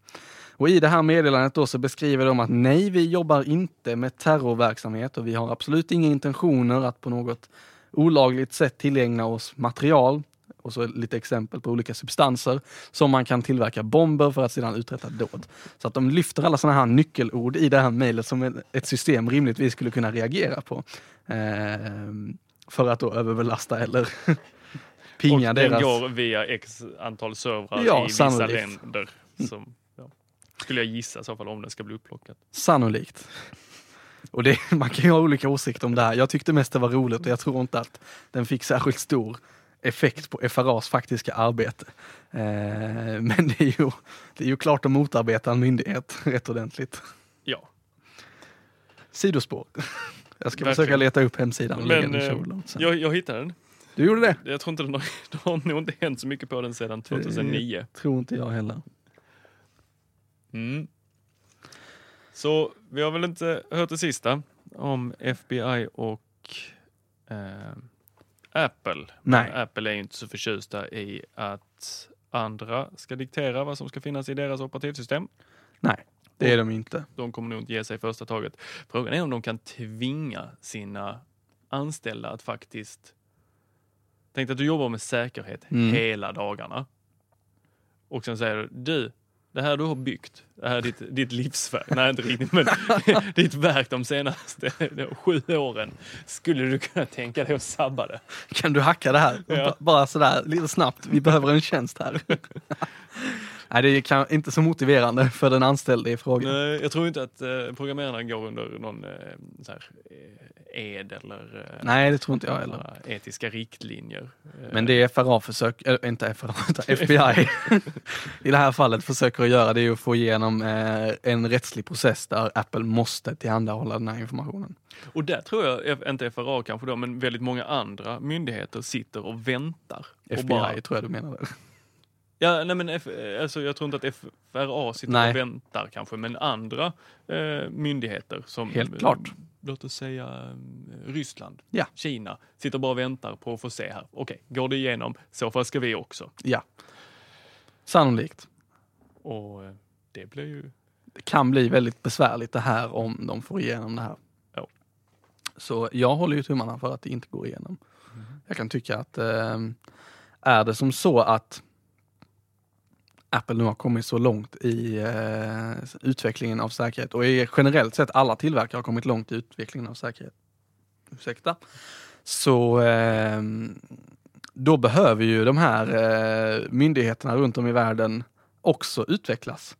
Speaker 1: Och i det här meddelandet då så beskriver de att nej, vi jobbar inte med terrorverksamhet och vi har absolut inga intentioner att på något olagligt sätt tillägna oss material och så lite exempel på olika substanser som man kan tillverka bomber för att sedan uträtta dåd. Så att de lyfter alla sådana här nyckelord i det här mejlet som ett- system rimligtvis skulle kunna reagera på. Ehm, för att då överbelasta eller pinga
Speaker 2: och den
Speaker 1: deras...
Speaker 2: går via x antal servrar
Speaker 1: Ja,
Speaker 2: i vissa
Speaker 1: sannolikt.
Speaker 2: länder. Som, ja, skulle jag gissa i så fall om den ska bli upplockad.
Speaker 1: Sannolikt. Och det, man kan ju ha olika åsikter om det här. Jag tyckte mest det var roligt och jag tror inte att den fick särskilt stor effekt på FRAs faktiska arbete. Eh, men det är, ju, det är ju klart att motarbeta en myndighet rätt ordentligt.
Speaker 2: Ja.
Speaker 1: Sidospår. Jag ska
Speaker 2: Verkligen.
Speaker 1: försöka leta upp hemsidan
Speaker 2: Men eh, jag, jag hittade den.
Speaker 1: Du gjorde det?
Speaker 2: Jag tror inte den har, det har nog inte hänt så mycket på den sedan 2009.
Speaker 1: Det tror inte jag heller.
Speaker 2: Mm. Så vi har väl inte hört det sista om FBI och eh, Apple.
Speaker 1: Nej.
Speaker 2: Men Apple är ju inte så förtjusta i att andra ska diktera vad som ska finnas i deras operativsystem.
Speaker 1: Nej, det är de inte.
Speaker 2: De kommer nog inte ge sig första taget. Frågan är om de kan tvinga sina anställda att faktiskt... Tänk att du jobbar med säkerhet
Speaker 1: Mm.
Speaker 2: hela dagarna. Och sen säger du, du, det här du har byggt, det här är ditt, ditt livsverk, nej inte riktigt, men ditt verk de senaste sju åren. Skulle du kunna tänka dig att sabba det?
Speaker 1: Kan du hacka det här?
Speaker 2: Ja.
Speaker 1: Bara sådär lite snabbt. Vi behöver en tjänst här. Nej, det är inte så motiverande för den anställde i frågan.
Speaker 2: Nej, jag tror inte att eh, programmerarna går under någon eh, så här, eh, ed eller eh,
Speaker 1: Nej, det tror inte jag heller.
Speaker 2: etiska riktlinjer. Eh,
Speaker 1: Men det FRA försöker, äh, inte FRA, FBI i det här fallet försöker att göra det är att få igenom eh, en rättslig process där Apple måste tillhandahålla den här informationen.
Speaker 2: Och där tror jag, inte FRA kanske då, men väldigt många andra myndigheter sitter och väntar.
Speaker 1: FBI
Speaker 2: och bara,
Speaker 1: tror jag du menar.
Speaker 2: Ja, nej men F, alltså, jag tror inte att FRA sitter
Speaker 1: Nej.
Speaker 2: och väntar kanske, men andra eh, myndigheter som
Speaker 1: Helt klart.
Speaker 2: eh, låt oss säga eh, Ryssland,
Speaker 1: Ja.
Speaker 2: Kina, sitter bara och väntar på att få se här. Okej, går det igenom, så fall ska vi också.
Speaker 1: Ja. Sannolikt.
Speaker 2: Och eh, det blir ju
Speaker 1: Det kan bli väldigt besvärligt det här om de får igenom det här.
Speaker 2: Ja.
Speaker 1: Så jag håller ju tummarna för att det inte går igenom. Jag kan tycka att eh, är det som så att Apple nu har kommit så långt i eh, utvecklingen av säkerhet och i generellt sett alla tillverkare har kommit långt i utvecklingen av säkerhet. Ursäkta. Så eh, då behöver ju de här eh, myndigheterna runt om i världen också utvecklas.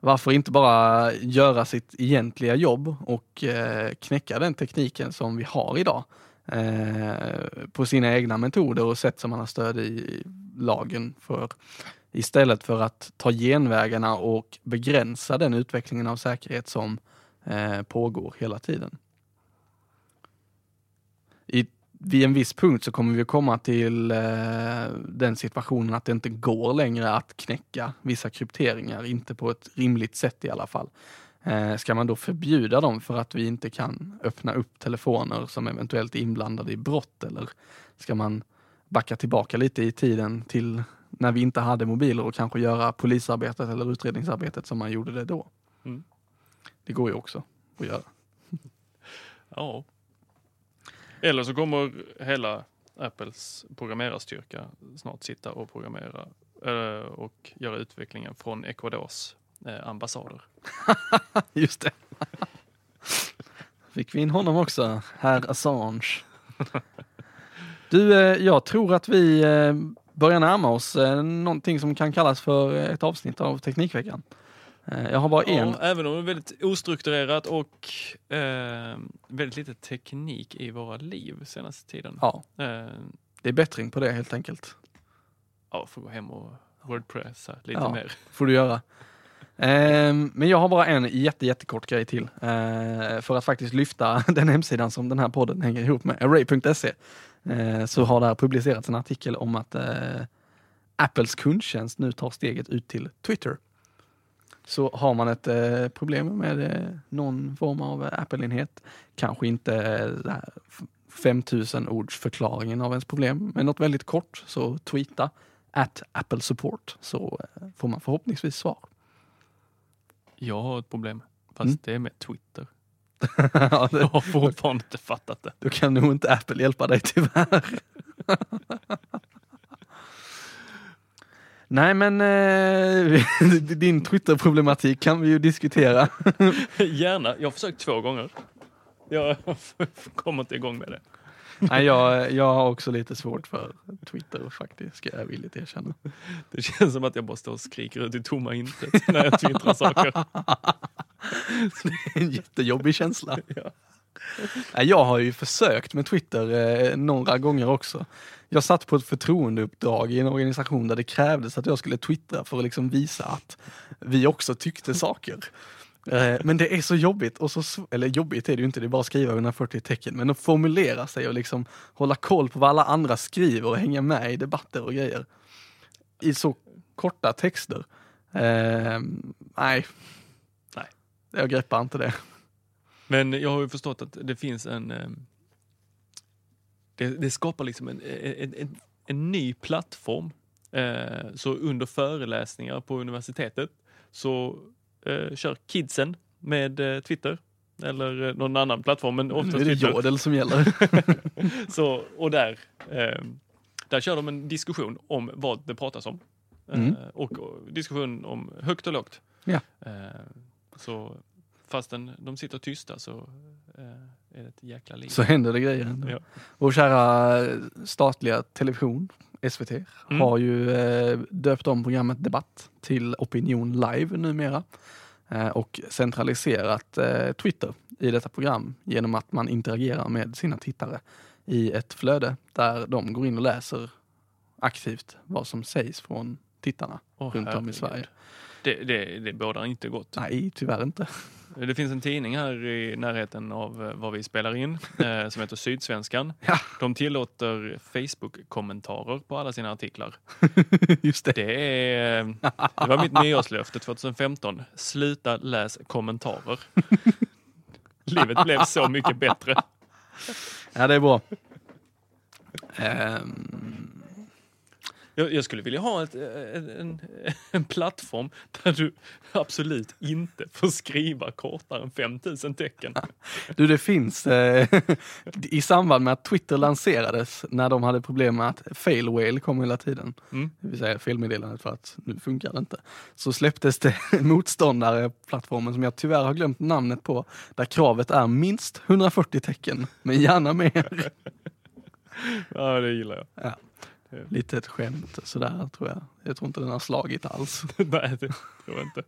Speaker 1: Varför inte bara göra sitt egentliga jobb och eh, knäcka den tekniken som vi har idag eh, på sina egna metoder och sätt som man har stöd i lagen för istället för att ta genvägarna och begränsa den utvecklingen av säkerhet som eh, pågår hela tiden. I, vid en viss punkt så kommer vi komma till eh, den situationen att det inte går längre att knäcka vissa krypteringar, inte på ett rimligt sätt i alla fall. Eh, ska man då förbjuda dem för att vi inte kan öppna upp telefoner som eventuellt är inblandade i brott eller ska man backa tillbaka lite i tiden till när vi inte hade mobiler och kanske göra polisarbetet eller utredningsarbetet som man gjorde det då.
Speaker 2: Mm.
Speaker 1: Det går ju också att göra.
Speaker 2: Ja. Eller så kommer hela Apples programmerarstyrka snart sitta och programmera eh, och göra utvecklingen från Ecuadors eh, ambassader.
Speaker 1: Just det. Fick vi in honom också, herr Assange. Du, eh, jag tror att vi börjar närma oss eh, någonting som kan kallas för ett avsnitt av Teknikveckan. Eh, Jag har bara en.
Speaker 2: Ja, även om det är väldigt ostrukturerat och eh, väldigt lite teknik i våra liv senaste tiden.
Speaker 1: Ja,
Speaker 2: Eh,
Speaker 1: det är bättring på det helt enkelt.
Speaker 2: ja, får gå hem och Wordpressa lite
Speaker 1: Ja.
Speaker 2: mer.
Speaker 1: får du göra. Ehm, men jag har bara en jätte, jättekort grej till. Eh, för att faktiskt lyfta den hemsidan som den här podden hänger ihop med, array.se. Eh, så har där publicerats en artikel om att eh, Apples kundtjänst nu tar steget ut till Twitter. Så har man ett eh, problem med eh, någon form av Apple-enhet, kanske inte eh, det här f- 5000 ords förklaringen av ens problem, men något väldigt kort, så tweeta at Apple Support så eh, får man förhoppningsvis svar.
Speaker 2: Jag har ett problem, fast
Speaker 1: Mm.
Speaker 2: det är med Twitter.
Speaker 1: Ja, det-
Speaker 2: Jag har fortfarande inte fattat det.
Speaker 1: Då kan nog inte Apple hjälpa dig tyvärr. Nej men eh, din Twitter-problematik kan vi ju diskutera.
Speaker 2: Gärna. Jag har försökt två gånger. Jag kommer inte igång med det.
Speaker 1: Nej, jag, jag har också lite svårt för Twitter faktiskt, ska jag villigt erkänna.
Speaker 2: Det känns som att jag bara står och skriker ut i tomma intet när jag twittrar saker.
Speaker 1: En jättejobbig känsla.
Speaker 2: Ja.
Speaker 1: Jag har ju försökt med Twitter eh, några gånger också. Jag satt på ett förtroendeuppdrag i en organisation där det krävdes att jag skulle twittra för att liksom visa att vi också tyckte saker. Eh, men det är så jobbigt, och så, eller jobbigt är det ju inte, det är bara att skriva 140 tecken, men att formulera sig och liksom hålla koll på vad alla andra skriver och hänga med i debatter och grejer. I så korta texter. Eh, nej.
Speaker 2: Nej.
Speaker 1: Jag greppar inte det.
Speaker 2: Men jag har ju förstått att det finns en, eh, det, det skapar liksom en, en, en, en ny plattform. Eh, så under föreläsningar på universitetet så eh, kör kidsen med eh, Twitter eller eh, någon annan plattform. Men
Speaker 1: Nu
Speaker 2: oftast
Speaker 1: är det
Speaker 2: Twitter.
Speaker 1: Jodel som gäller.
Speaker 2: Så, och där, eh, där kör de en diskussion om vad det pratas om. Eh,
Speaker 1: Mm.
Speaker 2: och, och diskussion om högt och lågt.
Speaker 1: Ja.
Speaker 2: Eh, så fastän de sitter tysta så är det ett jäkla liv.
Speaker 1: Så händer det grejer.
Speaker 2: Ja.
Speaker 1: Vår kära statliga television, SVT,
Speaker 2: Mm.
Speaker 1: har ju eh, döpt om programmet Debatt till Opinion Live numera. Eh, och centraliserat eh, Twitter i detta program genom att man interagerar med sina tittare i ett flöde där de går in och läser aktivt vad som sägs från tittarna
Speaker 2: Åh,
Speaker 1: runt om i. Sverige.
Speaker 2: Det, det, det bådar inte gott.
Speaker 1: Nej, tyvärr inte.
Speaker 2: Det finns en tidning här i närheten av eh, var vi spelar in eh, som heter Sydsvenskan.
Speaker 1: Ja.
Speaker 2: De tillåter Facebook-kommentarer på alla sina artiklar.
Speaker 1: Just det.
Speaker 2: Det, är, det var mitt nyårslöfte 2015. Sluta läs kommentarer. Livet blev så mycket bättre.
Speaker 1: Ja, det är bra. Ehm,
Speaker 2: Jag, jag skulle vilja ha ett, en, en, en plattform där du absolut inte får skriva kortare än 5000 tecken.
Speaker 1: Du, det finns eh, i samband med att Twitter lanserades när de hade problem med att fail whale kom hela tiden,
Speaker 2: Mm.
Speaker 1: det vill säga felmeddelandet för att nu funkar det inte, så släpptes det motståndare plattformen som jag tyvärr har glömt namnet på, där kravet är minst 140 tecken, men gärna mer.
Speaker 2: Ja, det gillar jag.
Speaker 1: Ja. Lite ett skämt sådär tror jag. Jag tror inte den har slagit alls.
Speaker 2: Nej, det tror jag inte.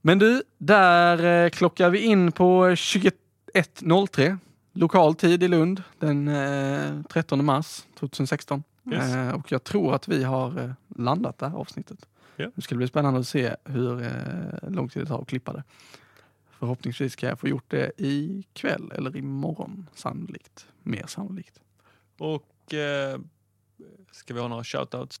Speaker 1: Men du, där eh, klockar vi in på 21.03 lokal tid i Lund den eh, 13 mars 2016.
Speaker 2: Yes.
Speaker 1: Eh, och jag tror att vi har eh, landat det här avsnittet.
Speaker 2: Ja.
Speaker 1: Nu ska det bli spännande att se hur eh, lång tid det tar att klippa det. Förhoppningsvis kan jag få gjort det ikväll eller imorgon sannolikt. Mer sannolikt.
Speaker 2: Och eh, ska vi ha några shoutouts?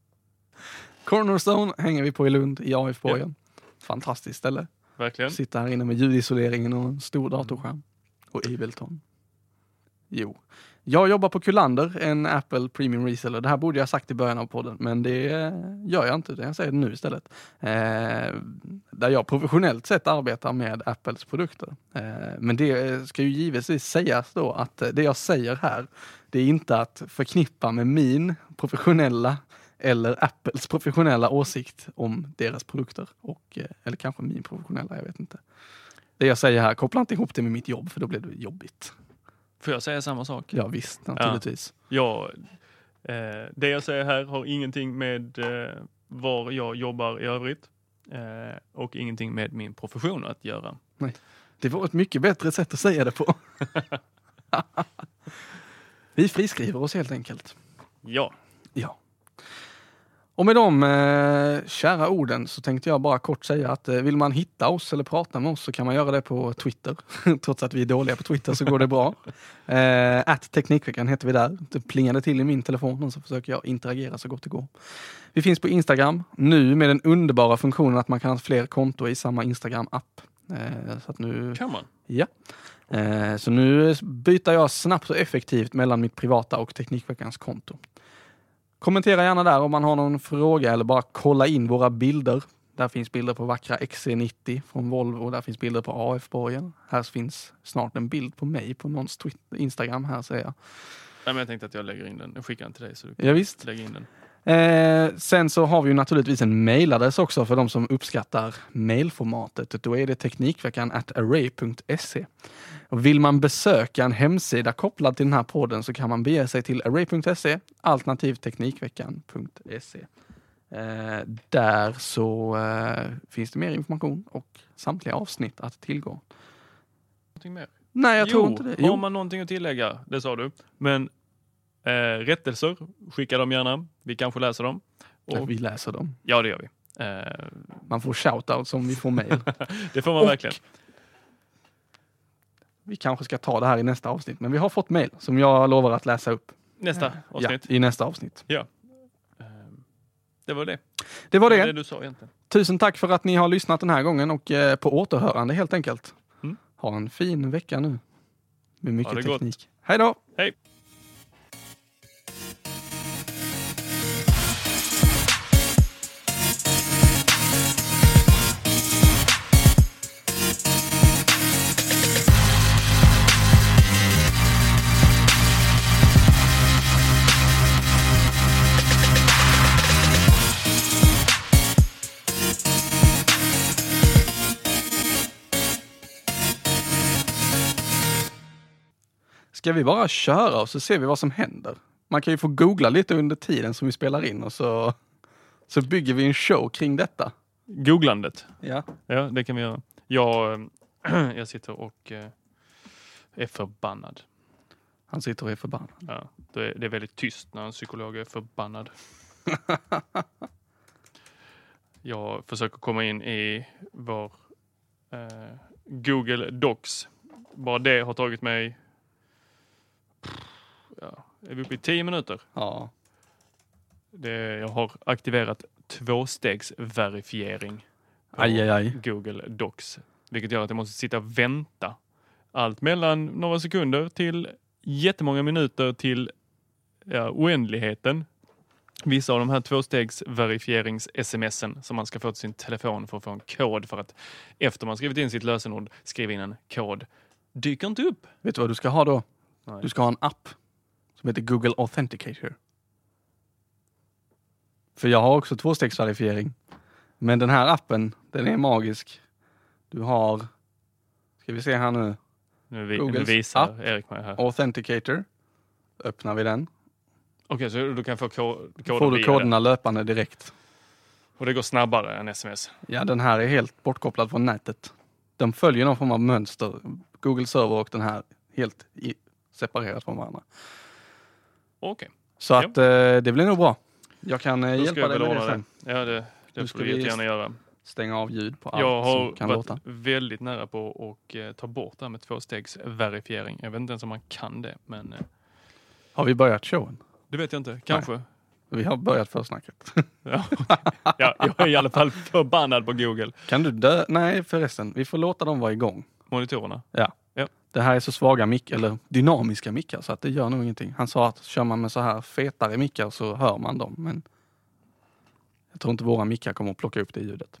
Speaker 1: Cornerstone hänger vi på i Lund i AF-borgen. Fantastiskt ställe.
Speaker 2: Verkligen.
Speaker 1: Sitta här inne med ljudisoleringen och en stor datorskärm. Och Ableton. Jo. Jag jobbar på Kullander, en Apple Premium Reseller. Det här borde jag sagt i början av podden, men det eh, gör jag inte. Jag säger det nu istället. Eh, där jag professionellt sett arbetar med Apples produkter. Eh, men det ska ju givetvis sägas då att det jag säger här, det är inte att förknippa med min professionella eller Apples professionella åsikt om deras produkter. Och, eh, eller kanske min professionella, jag vet inte. Det jag säger här, koppla inte ihop det med mitt jobb för då blir det jobbigt.
Speaker 2: Får jag säga samma sak?
Speaker 1: Ja visst, naturligtvis.
Speaker 2: Ja, eh, det jag säger här har ingenting med eh, var jag jobbar i övrigt eh, och ingenting med min profession att göra.
Speaker 1: Det var ett mycket bättre sätt att säga det på. Vi friskriver oss helt enkelt.
Speaker 2: Ja,
Speaker 1: Ja. Och med de eh, kära orden så tänkte jag bara kort säga att eh, vill man hitta oss eller prata med oss så kan man göra det på Twitter. Trots att vi är dåliga på Twitter så går det bra. Eh, att Teknikveckan heter vi där. Det plingade till i min telefon och så försöker jag interagera så gott det går. Vi finns på Instagram nu med den underbara funktionen att man kan ha fler konto i samma Instagram-app. Eh, så att nu
Speaker 2: kan man.
Speaker 1: Ja. Eh, så nu byter jag snabbt och effektivt mellan mitt privata och Teknikveckans konto. Kommentera gärna där om man har någon fråga eller bara kolla in våra bilder. Där finns bilder på vackra XC90 från Volvo. Där finns bilder på AF-borgen. Här finns snart en bild på mig på någons Twitter, Instagram här säger jag.
Speaker 2: Nej, men jag tänkte att jag lägger in den. Jag skickar den till dig så du kan
Speaker 1: Ja, visst.
Speaker 2: lägga in den.
Speaker 1: Eh, sen så har vi ju naturligtvis en mailadress också för de som uppskattar mailformatet. Då är det Teknikveckan at array.se. Vill man besöka en hemsida kopplad till den här podden så kan man bege sig till array.se alternativt teknikveckan.se. Eh, där så eh, finns det mer information och samtliga avsnitt att tillgå.
Speaker 2: Någonting mer?
Speaker 1: Nej, jag
Speaker 2: jo,
Speaker 1: tror inte det.
Speaker 2: Har
Speaker 1: Jo.
Speaker 2: man någonting att tillägga, det sa du. Men eh, rättelser, skicka dem gärna. Vi kanske läser dem. Och,
Speaker 1: Vi läser dem.
Speaker 2: ja, det gör vi. Eh,
Speaker 1: Man får shoutouts om vi får mail.
Speaker 2: det får man
Speaker 1: Och-
Speaker 2: verkligen.
Speaker 1: Vi kanske ska ta det här i nästa avsnitt, men vi har fått mail som jag lovar att läsa upp.
Speaker 2: Nästa avsnitt.
Speaker 1: Ja, i nästa avsnitt.
Speaker 2: Ja. Eh, det var det.
Speaker 1: Det var
Speaker 2: Det
Speaker 1: det.
Speaker 2: var det du sa egentligen.
Speaker 1: Tusen tack för att ni har lyssnat den här gången och eh, på återhörande helt enkelt.
Speaker 2: Mm.
Speaker 1: Ha en fin vecka nu. Med mycket
Speaker 2: det gott.
Speaker 1: teknik. Hej då!
Speaker 2: Hej!
Speaker 1: Ska vi bara köra och så ser vi vad som händer? Man kan ju få googla lite under tiden som vi spelar in och så, så bygger vi en show kring detta.
Speaker 2: Googlandet.
Speaker 1: Ja.
Speaker 2: Ja, det kan vi göra. Jag, jag sitter och eh, är förbannad.
Speaker 1: Han sitter och är förbannad.
Speaker 2: Ja, det, är, det är väldigt tyst när en psykolog är förbannad. jag försöker komma in i vår eh, Google Docs. Bara det har tagit mig ja, är vi uppe i tio minuter?
Speaker 1: Ja.
Speaker 2: Det, jag har aktiverat tvåstegsverifiering på
Speaker 1: Aj, aj, aj.
Speaker 2: Google Docs. Vilket gör att jag måste sitta och vänta. Allt mellan några sekunder till jättemånga minuter till ja, oändligheten. Vissa av de här tvåstegsverifierings-smsen som man ska få till sin telefon för att få en kod för att efter man skrivit in sitt lösenord skriva in en kod dyker inte upp.
Speaker 1: Vet du vad du ska ha då?
Speaker 2: Nej.
Speaker 1: Du ska ha en app som heter Google Authenticator. För jag har också tvåstegsverifiering. Men den här appen, den är magisk. Du har, ska vi se här nu,
Speaker 2: Nu, vi, nu visar
Speaker 1: app.
Speaker 2: Erik mig här.
Speaker 1: Authenticator. Öppnar vi den.
Speaker 2: Okej, så du kan få ko- koder
Speaker 1: Får du koderna
Speaker 2: den.
Speaker 1: löpande direkt.
Speaker 2: Och det går snabbare än sms.
Speaker 1: Ja, den här är helt bortkopplad från nätet. De följer någon form av mönster. Google server och den här helt i, separerat från varandra.
Speaker 2: Okej,
Speaker 1: Så att eh, det blir nog bra. Jag kan eh,
Speaker 2: då ska
Speaker 1: hjälpa
Speaker 2: jag
Speaker 1: dig
Speaker 2: väl
Speaker 1: med det
Speaker 2: ordna
Speaker 1: sen.
Speaker 2: det. Ja, det,
Speaker 1: Nu
Speaker 2: det
Speaker 1: ska
Speaker 2: får du
Speaker 1: vi
Speaker 2: jättegärna göra.
Speaker 1: Stänga av ljud på allt
Speaker 2: Jag har
Speaker 1: som kan
Speaker 2: varit
Speaker 1: låta.
Speaker 2: väldigt nära på att eh, ta bort det här med tvåstegsverifiering. Jag vet inte ens om man kan det, men eh,
Speaker 1: Har vi börjat showen?
Speaker 2: det vet jag inte. Kanske.
Speaker 1: Vi har börjat försnacket.
Speaker 2: Ja. ja, jag är i alla fall förbannad på Google.
Speaker 1: kan du dö? Nej förresten, vi får låta dem vara igång.
Speaker 2: Monitorerna. Ja.
Speaker 1: Det här är så svaga mick eller dynamiska mickar så att det gör nog ingenting. Han sa att kör man med så här fetare mickar så hör man dem. Men jag tror inte våra mickar kommer att plocka upp det ljudet.